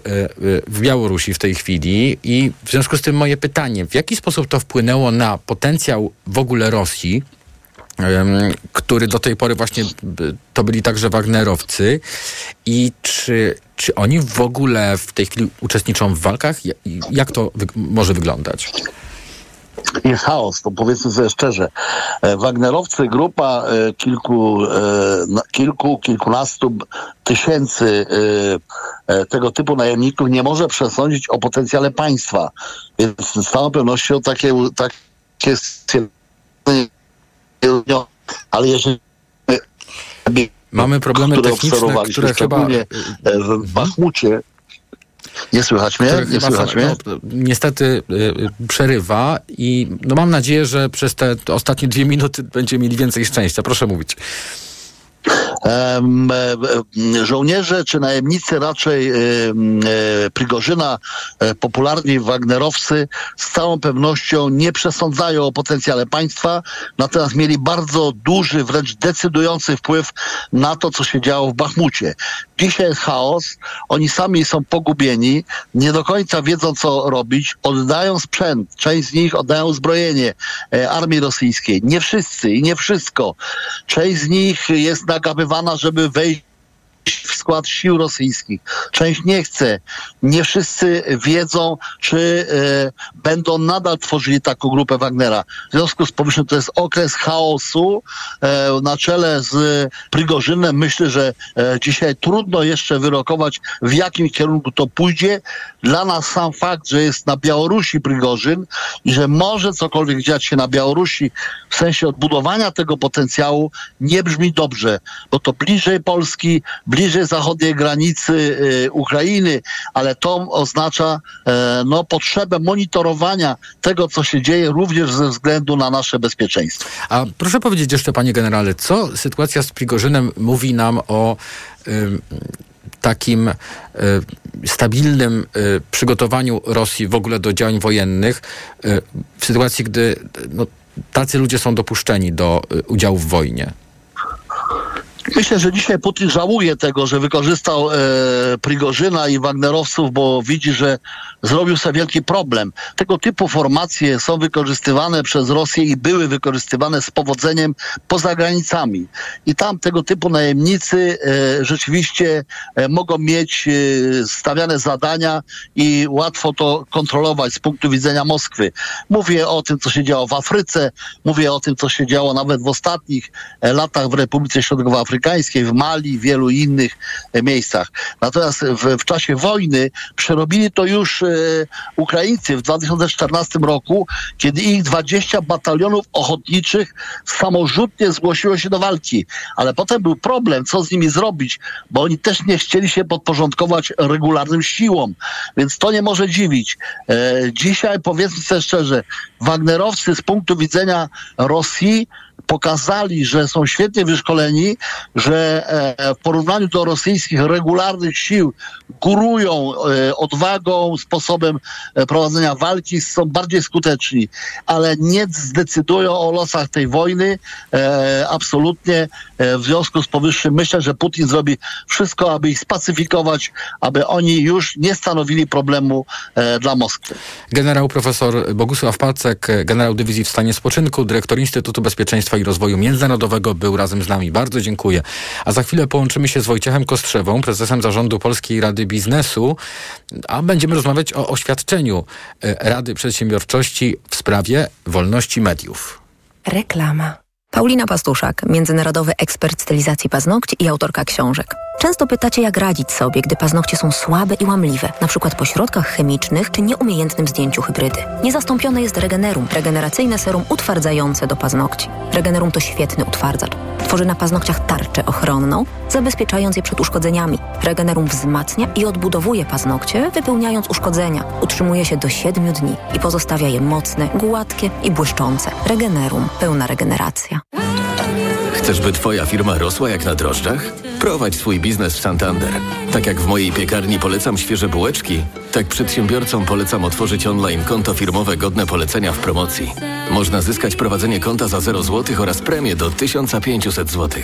[SPEAKER 1] w Białorusi w tej chwili i w związku z tym moje pytanie, w jaki sposób to wpłynęło na potencjał w ogóle Rosji, który do tej pory właśnie to byli także Wagnerowcy i czy, czy oni w ogóle w tej chwili uczestniczą w walkach? Jak to wy- może wyglądać?
[SPEAKER 26] jest chaos, to powiedzmy sobie szczerze. E, Wagnerowcy, grupa e, kilku, e, kilku, kilkunastu tysięcy tego typu najemników nie może przesądzić o potencjale państwa. Więc z całą pewnością takie, takie ale jeżeli
[SPEAKER 1] Mamy problemy
[SPEAKER 26] które
[SPEAKER 1] techniczne, które chyba...
[SPEAKER 26] e, w Bachmucie, nie słychać mnie? Nie słychać mnie?
[SPEAKER 1] no, niestety y, przerywa i no mam nadzieję, że przez te ostatnie dwie minuty będziemy mieli więcej szczęścia. Proszę mówić.
[SPEAKER 26] E, e, żołnierze czy najemnicy raczej e, Prigorzyna, popularni Wagnerowcy z całą pewnością nie przesądzają o potencjale państwa, natomiast mieli bardzo duży, wręcz decydujący wpływ na to, co się działo w Bachmucie. Dzisiaj jest chaos, oni sami są pogubieni, nie do końca wiedzą, co robić, oddają sprzęt, część z nich oddają uzbrojenie armii rosyjskiej. Nie wszyscy i nie wszystko. Część z nich jest nagabywana, żeby wejść w skład sił rosyjskich. Część nie chce. Nie wszyscy wiedzą, czy e, będą nadal tworzyli taką grupę Wagnera. W związku z powyższym to jest okres chaosu e, na czele z Prigorzynem. Myślę, że e, dzisiaj trudno jeszcze wyrokować, w jakim kierunku to pójdzie. Dla nas sam fakt, że jest na Białorusi Prigorzyn i że może cokolwiek dziać się na Białorusi w sensie odbudowania tego potencjału nie brzmi dobrze, bo to bliżej Polski, bliżej zachodniej granicy y, Ukrainy, ale to oznacza e, no, potrzebę monitorowania tego, co się dzieje, również ze względu na nasze bezpieczeństwo.
[SPEAKER 1] A proszę powiedzieć jeszcze, panie generale, co sytuacja z Prigorzynem mówi nam o ym, takim y, stabilnym y, przygotowaniu Rosji w ogóle do działań wojennych y, w sytuacji, gdy y, no, tacy ludzie są dopuszczeni do y, udziału w wojnie?
[SPEAKER 26] Myślę, że dzisiaj Putin żałuje tego, że wykorzystał e, Prigorzyna i Wagnerowców, bo widzi, że zrobił sobie wielki problem. Tego typu formacje są wykorzystywane przez Rosję i były wykorzystywane z powodzeniem poza granicami. I tam tego typu najemnicy e, rzeczywiście e, mogą mieć e, stawiane zadania i łatwo to kontrolować z punktu widzenia Moskwy. Mówię o tym, co się działo w Afryce, mówię o tym, co się działo nawet w ostatnich e, latach w Republice Środkowoafrykańskiej, w Mali, w wielu innych e, miejscach. Natomiast w, w czasie wojny przerobili to już e, Ukraińcy w 2014 roku, kiedy ich 20 batalionów ochotniczych samorzutnie zgłosiło się do walki. Ale potem był problem, co z nimi zrobić, bo oni też nie chcieli się podporządkować regularnym siłom. Więc to nie może dziwić. E, dzisiaj powiedzmy sobie szczerze, Wagnerowcy z punktu widzenia Rosji pokazali, że są świetnie wyszkoleni, że e, w porównaniu do rosyjskich regularnych sił górują e, odwagą, sposobem e, prowadzenia walki, są bardziej skuteczni, ale nie zdecydują o losach tej wojny. Absolutnie w związku z powyższym myślę, że Putin zrobi wszystko, aby ich spacyfikować, aby oni już nie stanowili problemu dla Moskwy.
[SPEAKER 1] Generał profesor Bogusław Pacek, generał dywizji w stanie spoczynku, dyrektor Instytutu Bezpieczeństwa i Rozwoju Międzynarodowego był razem z nami. Bardzo dziękuję. A za chwilę połączymy się z Wojciechem Kostrzewą, prezesem zarządu Polskiej Rady Biznesu, a będziemy rozmawiać o oświadczeniu e, Rady Przedsiębiorczości w sprawie wolności mediów.
[SPEAKER 27] Reklama. Paulina Pastuszak, międzynarodowy ekspert stylizacji paznokci i autorka książek. Często pytacie, jak radzić sobie, gdy paznokcie są słabe i łamliwe, przykład po środkach chemicznych czy nieumiejętnym zdjęciu hybrydy. Niezastąpione jest Regenerum, regeneracyjne serum utwardzające do paznokci. Regenerum to świetny utwardzacz. Tworzy na paznokciach tarczę ochronną, zabezpieczając je przed uszkodzeniami. Regenerum wzmacnia i odbudowuje paznokcie, wypełniając uszkodzenia. Utrzymuje się do 7 dni i pozostawia je mocne, gładkie i błyszczące. Regenerum. Pełna regeneracja.
[SPEAKER 28] Chcesz, by twoja firma rosła jak na drożdżach? Prowadź swój biznes w Santander. Tak jak w mojej piekarni polecam świeże bułeczki, tak przedsiębiorcom polecam otworzyć online konto firmowe godne polecenia w promocji. Można zyskać prowadzenie konta za 0 zł oraz premię do 1500 zł.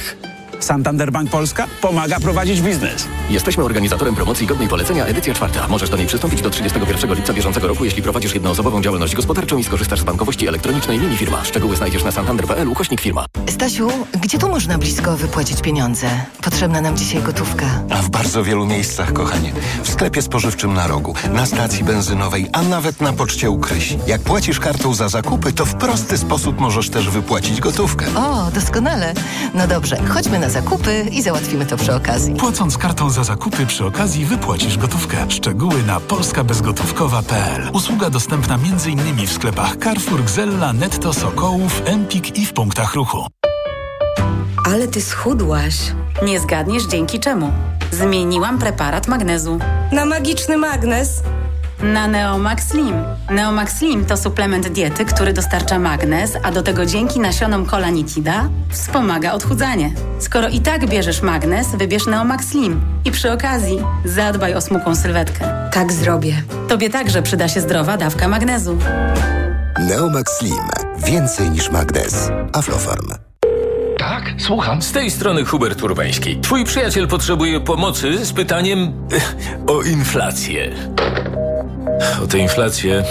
[SPEAKER 29] Santander Bank Polska pomaga prowadzić biznes.
[SPEAKER 28] Jesteśmy organizatorem promocji godnej polecenia edycja czwarta. Możesz do niej przystąpić do 31 lipca bieżącego roku, jeśli prowadzisz jednoosobową działalność gospodarczą i skorzystasz z bankowości elektronicznej linii firma. Szczegóły znajdziesz na santander.pl ukośnik firma.
[SPEAKER 30] Stasiu, gdzie tu można blisko wypłacić pieniądze? Potrzebna nam dzisiaj gotówka.
[SPEAKER 31] A w bardzo wielu miejscach, kochanie. W sklepie spożywczym na rogu, na stacji benzynowej, a nawet na poczcie u Krysi. Jak płacisz kartą za zakupy, to w prosty sposób możesz też wypłacić gotówkę.
[SPEAKER 30] O, doskonale. No dobrze, chodźmy na zakupy i załatwimy to przy okazji.
[SPEAKER 22] Płacąc kartą za zakupy przy okazji wypłacisz gotówkę. Szczegóły na polskabezgotówkowa.pl. Usługa dostępna m.in. w sklepach Carrefour, Gzella, Netto, Sokołów, Empik i w punktach ruchu.
[SPEAKER 25] Ale ty schudłaś. Nie zgadniesz dzięki czemu. Zmieniłam preparat magnezu.
[SPEAKER 32] Na magiczny magnes?
[SPEAKER 25] Na Neomax Slim. Neomax Slim to suplement diety, który dostarcza magnez, a do tego dzięki nasionom kolanitida wspomaga odchudzanie. Skoro i tak bierzesz magnez, wybierz Neomax Slim. I przy okazji zadbaj o smukłą sylwetkę. Tak zrobię. Tobie także przyda się zdrowa dawka magnezu.
[SPEAKER 33] Neomax Slim. Więcej niż magnez. Aflofarm.
[SPEAKER 34] Tak, słucham. Z tej strony Hubert Urbański. Twój przyjaciel potrzebuje pomocy z pytaniem eh, o inflację. O tę inflację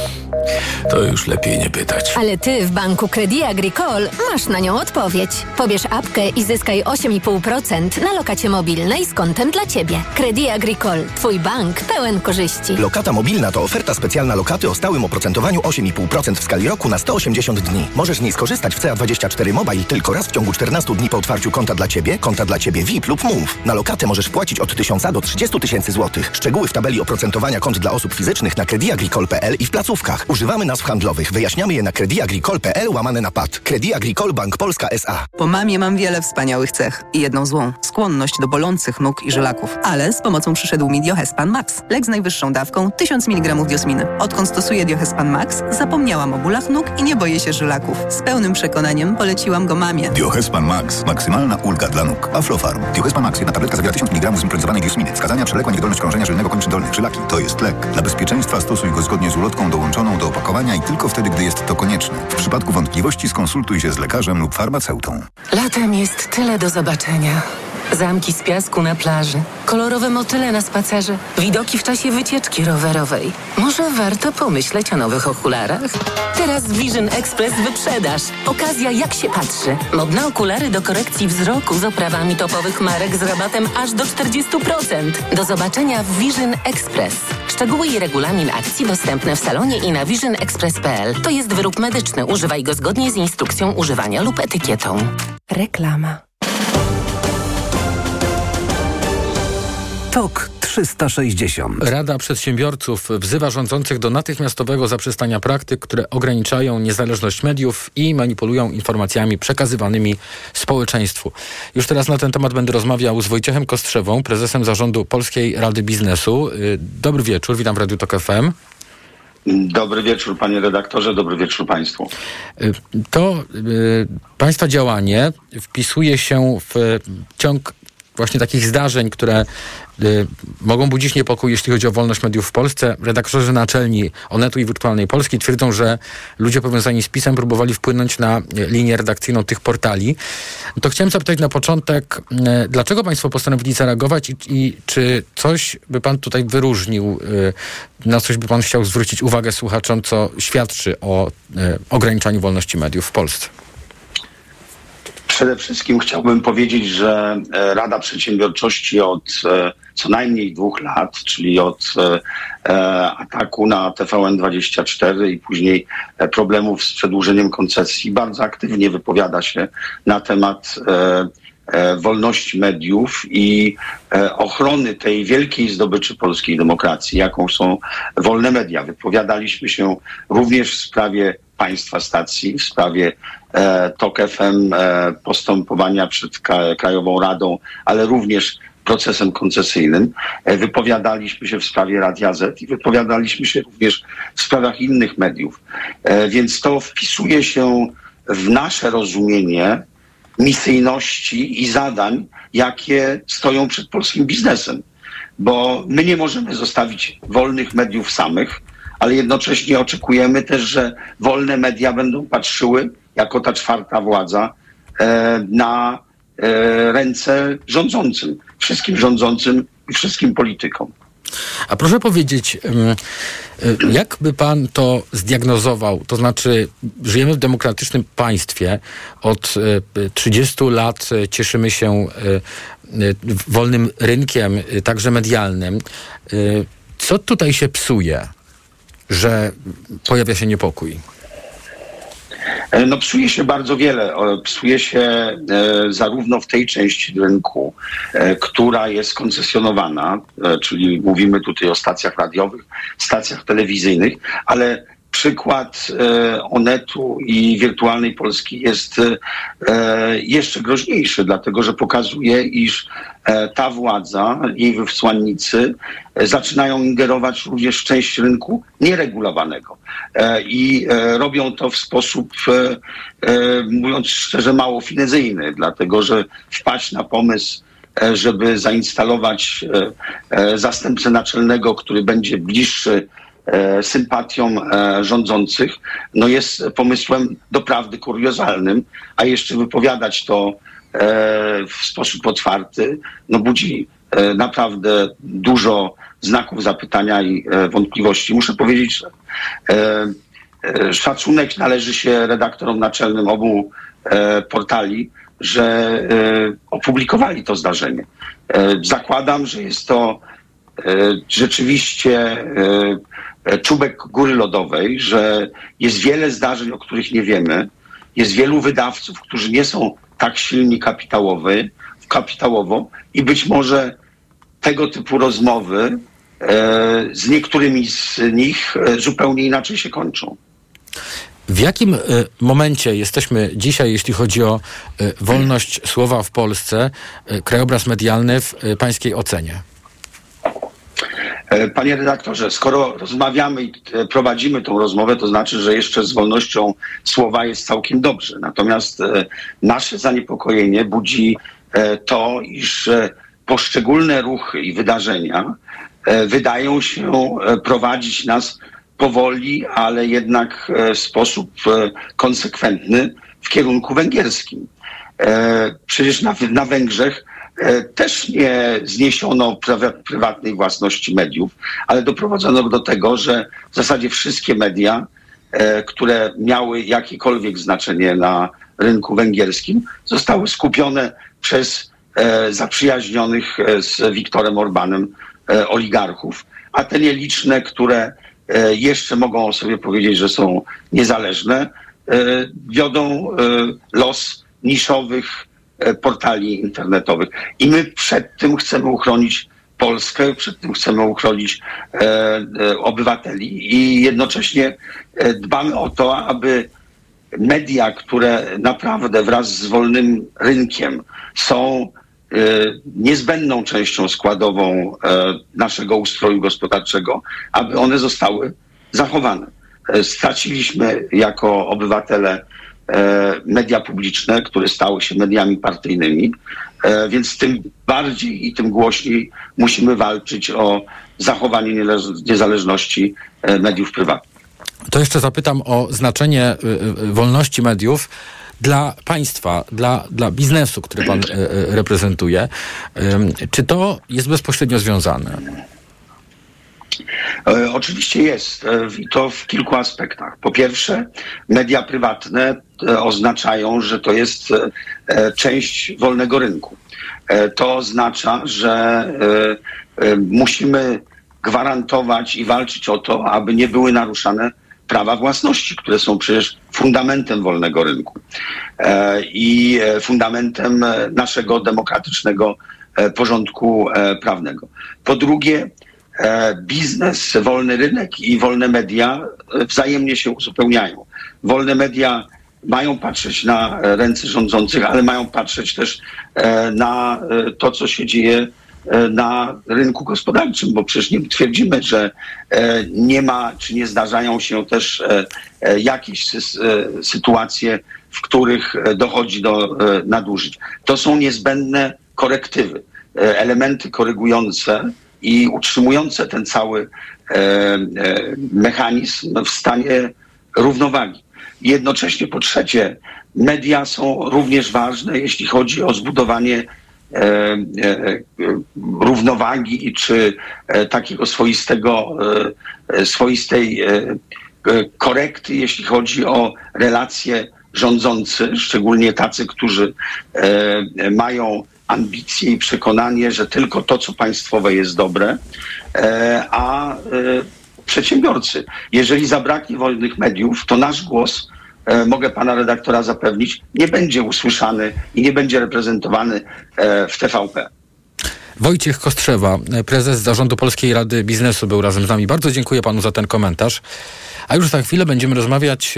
[SPEAKER 34] to już lepiej nie pytać.
[SPEAKER 35] Ale ty w banku Credit Agricole masz na nią odpowiedź. Pobierz apkę i zyskaj 8,5% na lokacie mobilnej z kontem dla ciebie. Credit Agricole. Twój bank pełen korzyści.
[SPEAKER 36] Lokata mobilna to oferta specjalna lokaty o stałym oprocentowaniu 8,5% w skali roku na 180 dni. Możesz z niej skorzystać w CA24 Mobile tylko raz w ciągu 14 dni po otwarciu konta dla ciebie, konta dla ciebie VIP lub Move. Na lokatę możesz płacić od 1000 do 30 tysięcy złotych. Szczegóły w tabeli oprocentowania kont dla osób fizycznych na crediagricole.pl i w placówkach. Używamy nazw handlowych. Wyjaśniamy je na crediagricole.pl łamane na PAD. Credit Agricole Bank Polska S.A.
[SPEAKER 37] Po mamie mam wiele wspaniałych cech i jedną złą. Skłonność do bolących nóg i żylaków. Ale z pomocą przyszedł mi Diohespan Max. Lek z najwyższą dawką 1000 mg diosminy. Odkąd stosuję Diohespan Max, zapomniałam o bólach nóg i nie boję się żylaków. Z pełnym przekonaniem poleciłam go mamie.
[SPEAKER 38] Diohespan Max. Maksymalna ulga dla nóg. Aflofarm. Diohespan Max. Jedna tabletka zawiera 1000 mg zimpronizowanej diosminy. Wskazania przewlekła niewydolność krążenia żylnego kończyn dolnych. Żylaki. To jest lek. Dla bezpieczeństwa stosuj go zgodnie z ulotką dołączoną do opakowania i tylko wtedy, gdy jest to konieczne. W przypadku wątpliwości skonsultuj się z lekarzem lub farmaceutą.
[SPEAKER 39] Latem jest tyle do zobaczenia. Zamki z piasku na plaży, kolorowe motyle na spacerze, widoki w czasie wycieczki rowerowej. Może warto pomyśleć o nowych okularach? Teraz Vision Express wyprzedaż. Okazja jak się patrzy. Modne okulary do korekcji wzroku z oprawami topowych marek z rabatem aż do 40%. Do zobaczenia w Vision Express. Szczegóły i regulamin akcji dostępne w salonie i na visionexpress.pl. To jest wyrób medyczny. Używaj go zgodnie z instrukcją używania lub etykietą.
[SPEAKER 35] Reklama.
[SPEAKER 4] TOK 360.
[SPEAKER 1] Rada Przedsiębiorców wzywa rządzących do natychmiastowego zaprzestania praktyk, które ograniczają niezależność mediów i manipulują informacjami przekazywanymi społeczeństwu. Już teraz na ten temat będę rozmawiał z Wojciechem Kostrzewą, prezesem zarządu Polskiej Rady Biznesu. Y, dobry wieczór, witam w Radiu TOK FM.
[SPEAKER 40] Dobry wieczór, panie redaktorze, dobry wieczór państwu.
[SPEAKER 1] Y, to y, państwa działanie wpisuje się w ciąg właśnie takich zdarzeń, które y, mogą budzić niepokój, jeśli chodzi o wolność mediów w Polsce. Redaktorzy naczelni Onetu i Wirtualnej Polski twierdzą, że ludzie powiązani z PiSem próbowali wpłynąć na linię redakcyjną tych portali. To chciałem zapytać na początek, y, dlaczego państwo postanowili zareagować i, i, czy coś by pan tutaj wyróżnił, y, na coś by pan chciał zwrócić uwagę słuchaczom, co świadczy o y, ograniczaniu wolności mediów w Polsce?
[SPEAKER 40] Przede wszystkim chciałbym powiedzieć, że e, Rada Przedsiębiorczości od e, co najmniej dwóch lat, czyli od e, ataku na TVN24 i później problemów z przedłużeniem koncesji, bardzo aktywnie wypowiada się na temat wolności mediów i ochrony tej wielkiej zdobyczy polskiej demokracji, jaką są wolne media. Wypowiadaliśmy się również w sprawie państwa stacji, w sprawie e, TOK FM, e, postępowania przed Krajową Radą, ale również procesem koncesyjnym. E, wypowiadaliśmy się w sprawie Radia Z i wypowiadaliśmy się również w sprawach innych mediów. E, więc to wpisuje się w nasze rozumienie misyjności i zadań, jakie stoją przed polskim biznesem. Bo my nie możemy zostawić wolnych mediów samych, ale jednocześnie oczekujemy też, że wolne media będą patrzyły jako ta czwarta władza e, na ręce rządzącym, wszystkim rządzącym i wszystkim politykom.
[SPEAKER 1] A proszę powiedzieć, jak by pan to zdiagnozował? To znaczy, żyjemy w demokratycznym państwie. Od 30 lat cieszymy się wolnym rynkiem, także medialnym. Co tutaj się psuje, że pojawia się niepokój?
[SPEAKER 40] E, no psuje się bardzo wiele. Psuje się e, zarówno w tej części rynku, e, która jest koncesjonowana, czyli mówimy tutaj o stacjach radiowych, stacjach telewizyjnych, ale przykład Onetu i Wirtualnej Polski jest jeszcze groźniejszy, dlatego że pokazuje, iż ta władza, jej wysłannicy zaczynają ingerować również w część rynku nieregulowanego. E, I e, robią to w sposób, e, mówiąc szczerze, mało finezyjny, dlatego że wpaść na pomysł, żeby zainstalować zastępcę naczelnego, który będzie bliższy sympatiom rządzących, no jest pomysłem doprawdy kuriozalnym, a jeszcze wypowiadać to w sposób otwarty, no budzi naprawdę dużo znaków zapytania i e, wątpliwości. Muszę powiedzieć, że e, e, szacunek należy się redaktorom naczelnym obu portali, że opublikowali to zdarzenie. Zakładam, że jest to rzeczywiście czubek góry lodowej, że jest wiele zdarzeń, o których nie wiemy. Jest wielu wydawców, którzy nie są tak silni kapitałowy, kapitałowo i być może tego typu rozmowy e, z niektórymi z nich e, zupełnie inaczej się kończą.
[SPEAKER 1] W jakim e, momencie jesteśmy dzisiaj, jeśli chodzi o wolność słowa w Polsce, krajobraz medialny w pańskiej ocenie?
[SPEAKER 40] Panie redaktorze, skoro rozmawiamy i prowadzimy tą rozmowę, to znaczy, że jeszcze z wolnością słowa jest całkiem dobrze. Natomiast nasze zaniepokojenie budzi to, iż poszczególne ruchy i wydarzenia e, wydają się e, prowadzić nas powoli, ale jednak e, w sposób konsekwentny w kierunku węgierskim. Przecież na, na Węgrzech też nie zniesiono prywatnej własności mediów, ale doprowadzono do tego, że w zasadzie wszystkie media, które miały jakiekolwiek znaczenie na rynku węgierskim, zostały skupione przez E, zaprzyjaźnionych e, z Wiktorem Orbanem e, oligarchów, a te nieliczne, które jeszcze mogą sobie powiedzieć, że są niezależne, wiodą los niszowych portali internetowych. I my przed tym chcemy uchronić Polskę, przed tym chcemy uchronić obywateli i jednocześnie dbamy o to, aby media, które naprawdę wraz z wolnym rynkiem są E, niezbędną częścią składową e, naszego ustroju gospodarczego, aby one zostały zachowane. E, straciliśmy jako obywatele media publiczne, które stały się mediami partyjnymi, więc tym bardziej i tym głośniej musimy walczyć o zachowanie niezależności mediów prywatnych.
[SPEAKER 1] To jeszcze zapytam o znaczenie wolności mediów dla państwa, dla, dla biznesu, który pan e, e, reprezentuje. Czy to jest bezpośrednio związane?
[SPEAKER 40] E, oczywiście jest i to w kilku aspektach. Po pierwsze, media prywatne oznaczają, że to jest część wolnego rynku. To oznacza, że musimy gwarantować i walczyć o to, aby nie były naruszane prawa własności, które są przecież fundamentem wolnego rynku e, i e, fundamentem e, naszego demokratycznego porządku prawnego. Po drugie, biznes, wolny rynek i wolne media wzajemnie się uzupełniają. Wolne media mają patrzeć na ręce rządzących, ale mają patrzeć też na to, co się dzieje E, na rynku gospodarczym, bo przecież nie twierdzimy, że e, nie ma czy nie zdarzają się też e, jakieś sytuacje, w których dochodzi do nadużyć. To są niezbędne korektywy, elementy korygujące i utrzymujące ten cały mechanizm w stanie równowagi. Jednocześnie po trzecie, media są również ważne, jeśli chodzi o zbudowanie e, e, równowagi i czy e, takiego swoistego, e, swoistej e, e, korekty, jeśli chodzi o relacje rządzący, szczególnie tacy, którzy e, mają ambicje i przekonanie, że tylko to, co państwowe jest dobre, e, a e, przedsiębiorcy. Jeżeli zabraknie wolnych mediów, to nasz głos, e, mogę pana redaktora zapewnić, nie będzie usłyszany i nie będzie reprezentowany w TVP.
[SPEAKER 41] Wojciech Kostrzewa, prezes Zarządu Polskiej Rady Biznesu był razem z nami. Bardzo dziękuję panu za ten komentarz. A już za chwilę będziemy rozmawiać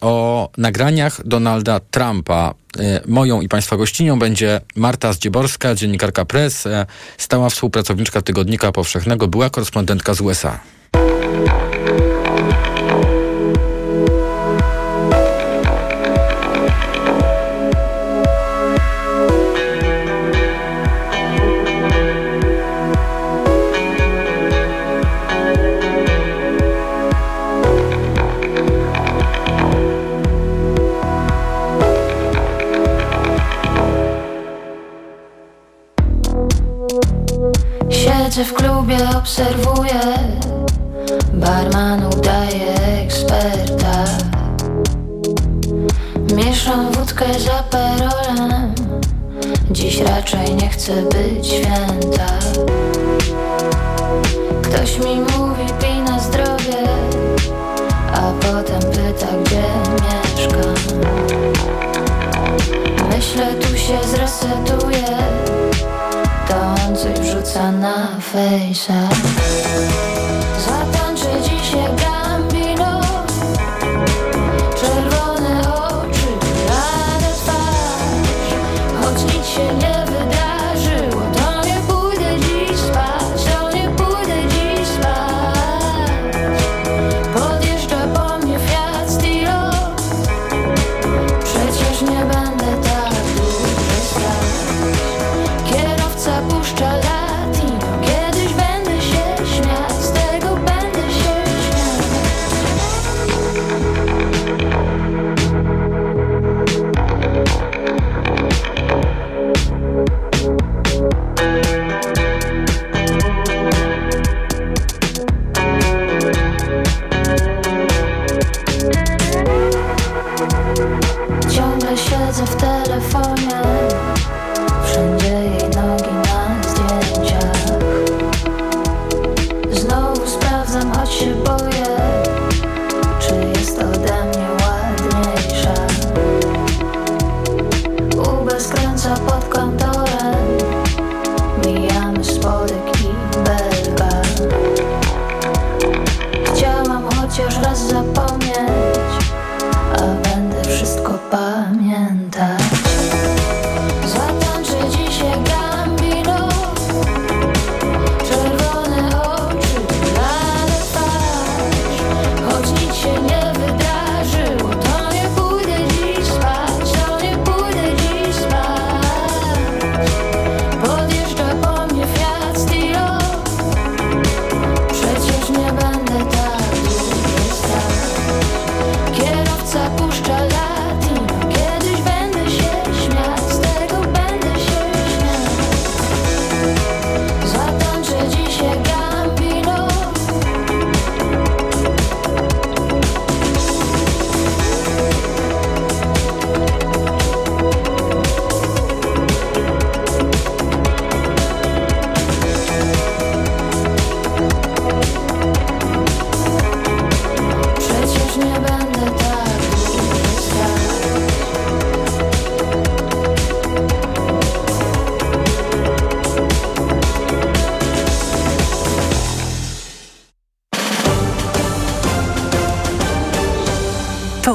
[SPEAKER 41] o nagraniach Donalda Trumpa. E, Moją i państwa gościnią będzie Marta Zdzieborska, dziennikarka Press, e, stała współpracowniczka Tygodnika Powszechnego, była korespondentka z USA.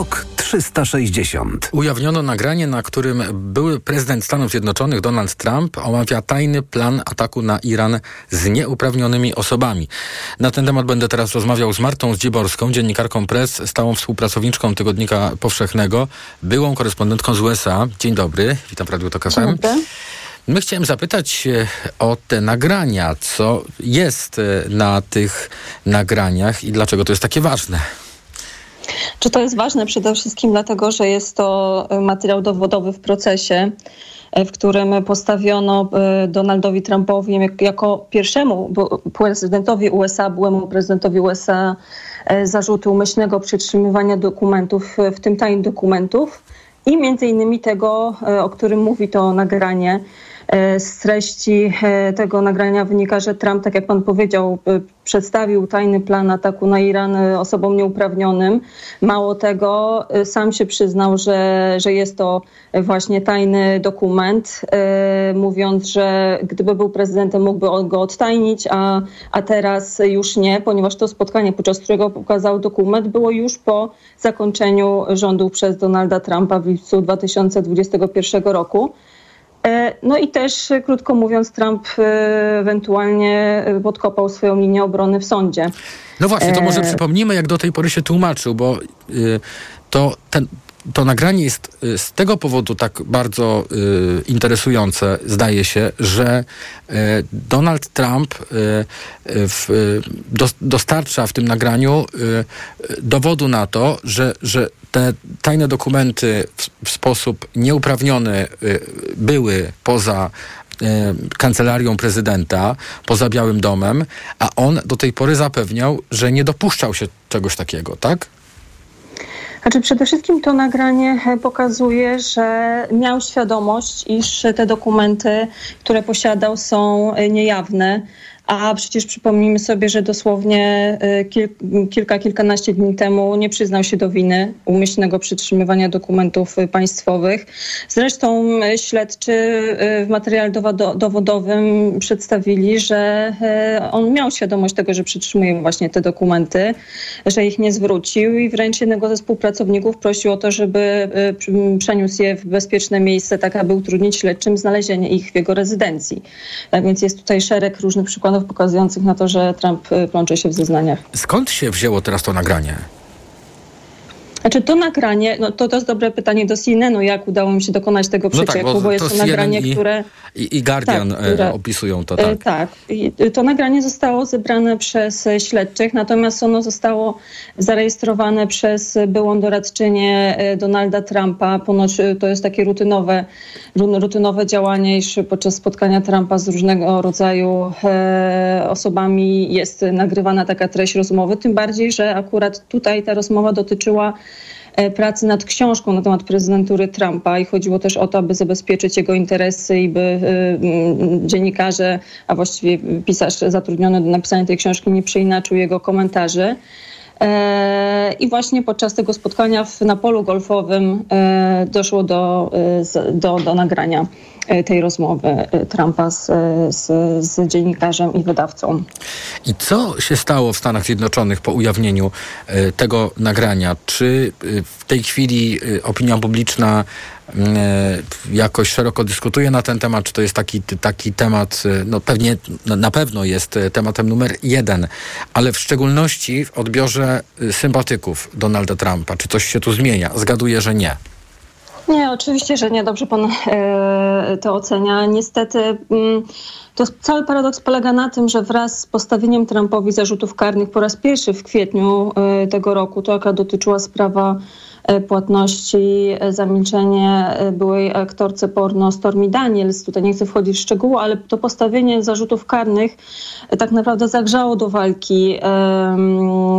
[SPEAKER 4] TOK 360.
[SPEAKER 41] Ujawniono nagranie, na którym były prezydent Stanów Zjednoczonych Donald Trump omawia tajny plan ataku na Iran z nieuprawnionymi osobami. Na ten temat będę teraz rozmawiał z Martą Zdzieborską, dziennikarką press, stałą współpracowniczką Tygodnika Powszechnego, byłą korespondentką z USA. Dzień dobry, witam w Radiu Tok FM. My chciałem zapytać e, o te nagrania, co jest e, na tych nagraniach i dlaczego to jest takie ważne.
[SPEAKER 42] Czy to jest ważne przede wszystkim dlatego, że jest to e, materiał dowodowy w procesie, e, w którym postawiono e, Donaldowi Trumpowi jak- jako pierwszemu prezydentowi USA, byłemu prezydentowi USA zarzuty umyślnego przetrzymywania dokumentów, w tym tajnych dokumentów i między innymi tego, o którym mówi to nagranie. E, Z treści e, tego nagrania wynika, że Trump, tak jak pan powiedział, e, przedstawił tajny plan ataku na Iran osobom nieuprawnionym. Mało tego, sam się przyznał, że, że jest to właśnie tajny dokument, mówiąc, że gdyby był prezydentem, mógłby go odtajnić, a, a teraz już nie, ponieważ to spotkanie, podczas którego pokazał dokument, było już po zakończeniu rządów przez Donalda Trumpa w lipcu 2021 roku. E, No i też, e, krótko mówiąc, Trump e, ewentualnie podkopał swoją linię obrony w sądzie.
[SPEAKER 1] No właśnie, to może przypomnijmy, jak do tej pory się tłumaczył, bo y, to, ten, to nagranie jest y, z tego powodu tak bardzo y, interesujące, zdaje się, że y, Donald Trump y, y, w, dos, dostarcza w tym nagraniu y, dowodu na to, że, że te tajne dokumenty w, w sposób nieuprawniony były poza kancelarią prezydenta, poza Białym Domem, a on do tej pory zapewniał, że nie dopuszczał się czegoś takiego, tak?
[SPEAKER 42] Znaczy przede wszystkim to nagranie e, pokazuje, że miał świadomość, iż te dokumenty, które posiadał są e, niejawne. A przecież przypomnijmy sobie, że dosłownie e, kil, kilka, kilkanaście dni temu nie przyznał się do winy umyślnego przytrzymywania dokumentów państwowych. Zresztą e, śledczy e, w materiale dowodo- dowodowym przedstawili, że on miał świadomość tego, że przytrzymuje właśnie te dokumenty, że ich nie zwrócił i wręcz jednego ze współpracowników prosił o to, żeby pr- przeniósł je w bezpieczne miejsce, tak aby utrudnić śledczym znalezienie ich w jego rezydencji. Tak więc jest tutaj szereg różnych przykładów pokazujących na to, że Trump e, plącze się w zeznaniach.
[SPEAKER 1] Skąd się wzięło teraz to nagranie?
[SPEAKER 42] Znaczy to nagranie, no to, to jest dobre pytanie do CNN-u, jak udało mi się dokonać tego
[SPEAKER 1] No tak,
[SPEAKER 42] przecieku,
[SPEAKER 1] bo
[SPEAKER 42] bo jest
[SPEAKER 1] to
[SPEAKER 42] to, nagranie,
[SPEAKER 1] i-
[SPEAKER 42] które...
[SPEAKER 1] I, i Guardian
[SPEAKER 42] Tak, które-
[SPEAKER 1] e, opisują to,
[SPEAKER 42] E,
[SPEAKER 1] tak.
[SPEAKER 42] Tak. I To nagranie zostało zebrane przez e, śledczych, natomiast ono zostało zarejestrowane przez byłą doradczynię Donalda Trumpa. Ponoć to jest takie rutynowe, ru- rutynowe działanie, iż podczas spotkania Trumpa z różnego rodzaju osobami jest nagrywana taka treść rozmowy. Tym bardziej, że akurat tutaj ta rozmowa dotyczyła pracy nad książką na temat prezydentury Trumpa i chodziło też o to, aby zabezpieczyć jego interesy i by mm, dziennikarze, a właściwie pisarz zatrudniony do napisania tej książki nie przeinaczył jego komentarzy. E, I właśnie podczas tego spotkania w, na polu golfowym e, doszło do, e, do, do nagrania tej rozmowy Trumpa z, z, z dziennikarzem i wydawcą.
[SPEAKER 1] I co się stało w Stanach Zjednoczonych po ujawnieniu tego nagrania? Czy w tej chwili opinia publiczna jakoś szeroko dyskutuje na ten temat? Czy to jest taki, taki temat, e, no pewnie, na, na pewno jest e, tematem numer jeden, ale w szczególności w odbiorze e, sympatyków Donalda Trumpa. Czy coś się tu zmienia? Zgaduję, że nie.
[SPEAKER 42] Nie, oczywiście, że nie. Dobrze pan e, to ocenia. Niestety mm, to cały paradoks polega na tym, że wraz z postawieniem Trumpowi zarzutów karnych po raz pierwszy w kwietniu e, tego roku, to jaka dotyczyła sprawa e, płatności e, za milczenie e, byłej aktorce porno Stormy Daniels. Tutaj nie chcę wchodzić w szczegóły, ale to postawienie zarzutów karnych e, tak naprawdę zagrzało do walki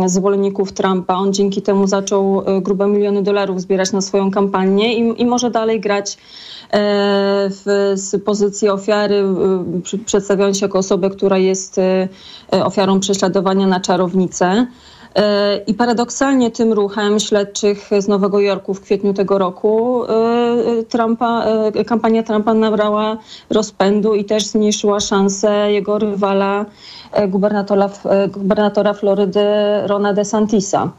[SPEAKER 42] zwolenników Trumpa. On dzięki temu zaczął e, grube miliony dolarów zbierać na swoją kampanię i, i może dalej grać e, w, z pozycji ofiary, e, przedstawiając się jako osobę, która jest e, e, ofiarą prześladowania na czarownicę. E, I paradoksalnie tym ruchem śledczych z Nowego Jorku w kwietniu tego roku e, Trumpa, e, kampania Trumpa nabrała rozpędu i też zmniejszyła szanse jego rywala, gubernatora, gubernatora Florydy Rona DeSantisa.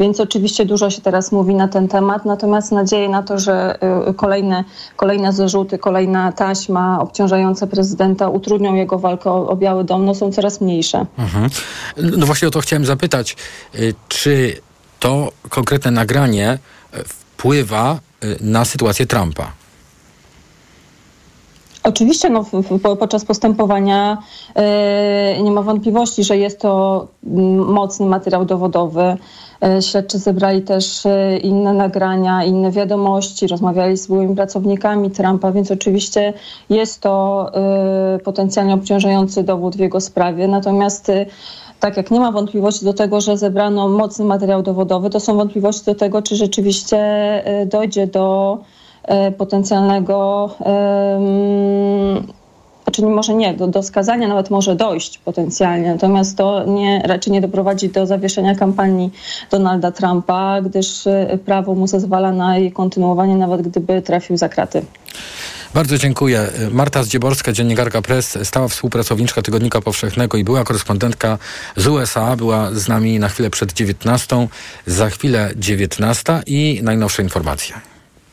[SPEAKER 42] Więc oczywiście dużo się teraz mówi na ten temat, natomiast nadzieję na to, że y, kolejne, kolejne zarzuty, kolejna taśma obciążająca prezydenta utrudnią jego walkę o, o Biały Dom, no są coraz mniejsze.
[SPEAKER 1] Mhm. No właśnie o to chciałem zapytać. Y, Czy to konkretne nagranie y, wpływa na sytuację Trumpa?
[SPEAKER 42] Oczywiście no, podczas postępowania e, nie ma wątpliwości, że jest to mm, mocny materiał dowodowy. E, Śledczy zebrali też e, inne nagrania, inne wiadomości, rozmawiali z byłymi pracownikami Trumpa, więc oczywiście jest to potencjalnie obciążający dowód w jego sprawie. Natomiast tak jak nie ma wątpliwości do tego, że zebrano mocny materiał dowodowy, to są wątpliwości do tego, czy rzeczywiście dojdzie do potencjalnego, em, znaczy może nie, do, do skazania nawet może dojść potencjalnie, natomiast to nie, raczej nie doprowadzi do zawieszenia kampanii Donalda Trumpa, gdyż e, prawo mu zezwala na jej kontynuowanie, nawet gdyby trafił za kraty.
[SPEAKER 1] Bardzo dziękuję. Marta Zdzieborska, dziennikarka Press, stała współpracowniczka Tygodnika Powszechnego i była korespondentka z USA. Była z nami na chwilę przed 19. Za chwilę 19 i najnowsze informacje.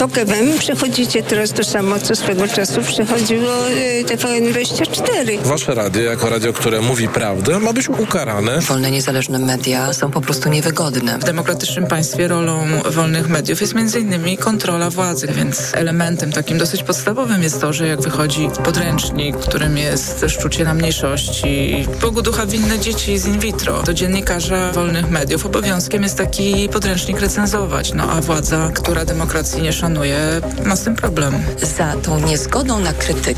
[SPEAKER 43] TOK FM przechodzicie teraz to samo, co swego czasu przechodziło y, TVN24.
[SPEAKER 44] Wasze radio, jako radio, które mówi prawdę, ma być ukarane.
[SPEAKER 45] Wolne, niezależne media są po prostu niewygodne.
[SPEAKER 46] W demokratycznym państwie rolą wolnych mediów jest między innymi kontrola władzy, więc elementem takim dosyć podstawowym jest to, że jak wychodzi podręcznik, którym jest szczucie na mniejszości, Bogu ducha winne dzieci z in vitro, to dziennikarza wolnych mediów obowiązkiem jest taki podręcznik recenzować, no a władza, która demokracji nie szanuje, ma z tym problem.
[SPEAKER 45] Za tą niezgodą na krytykę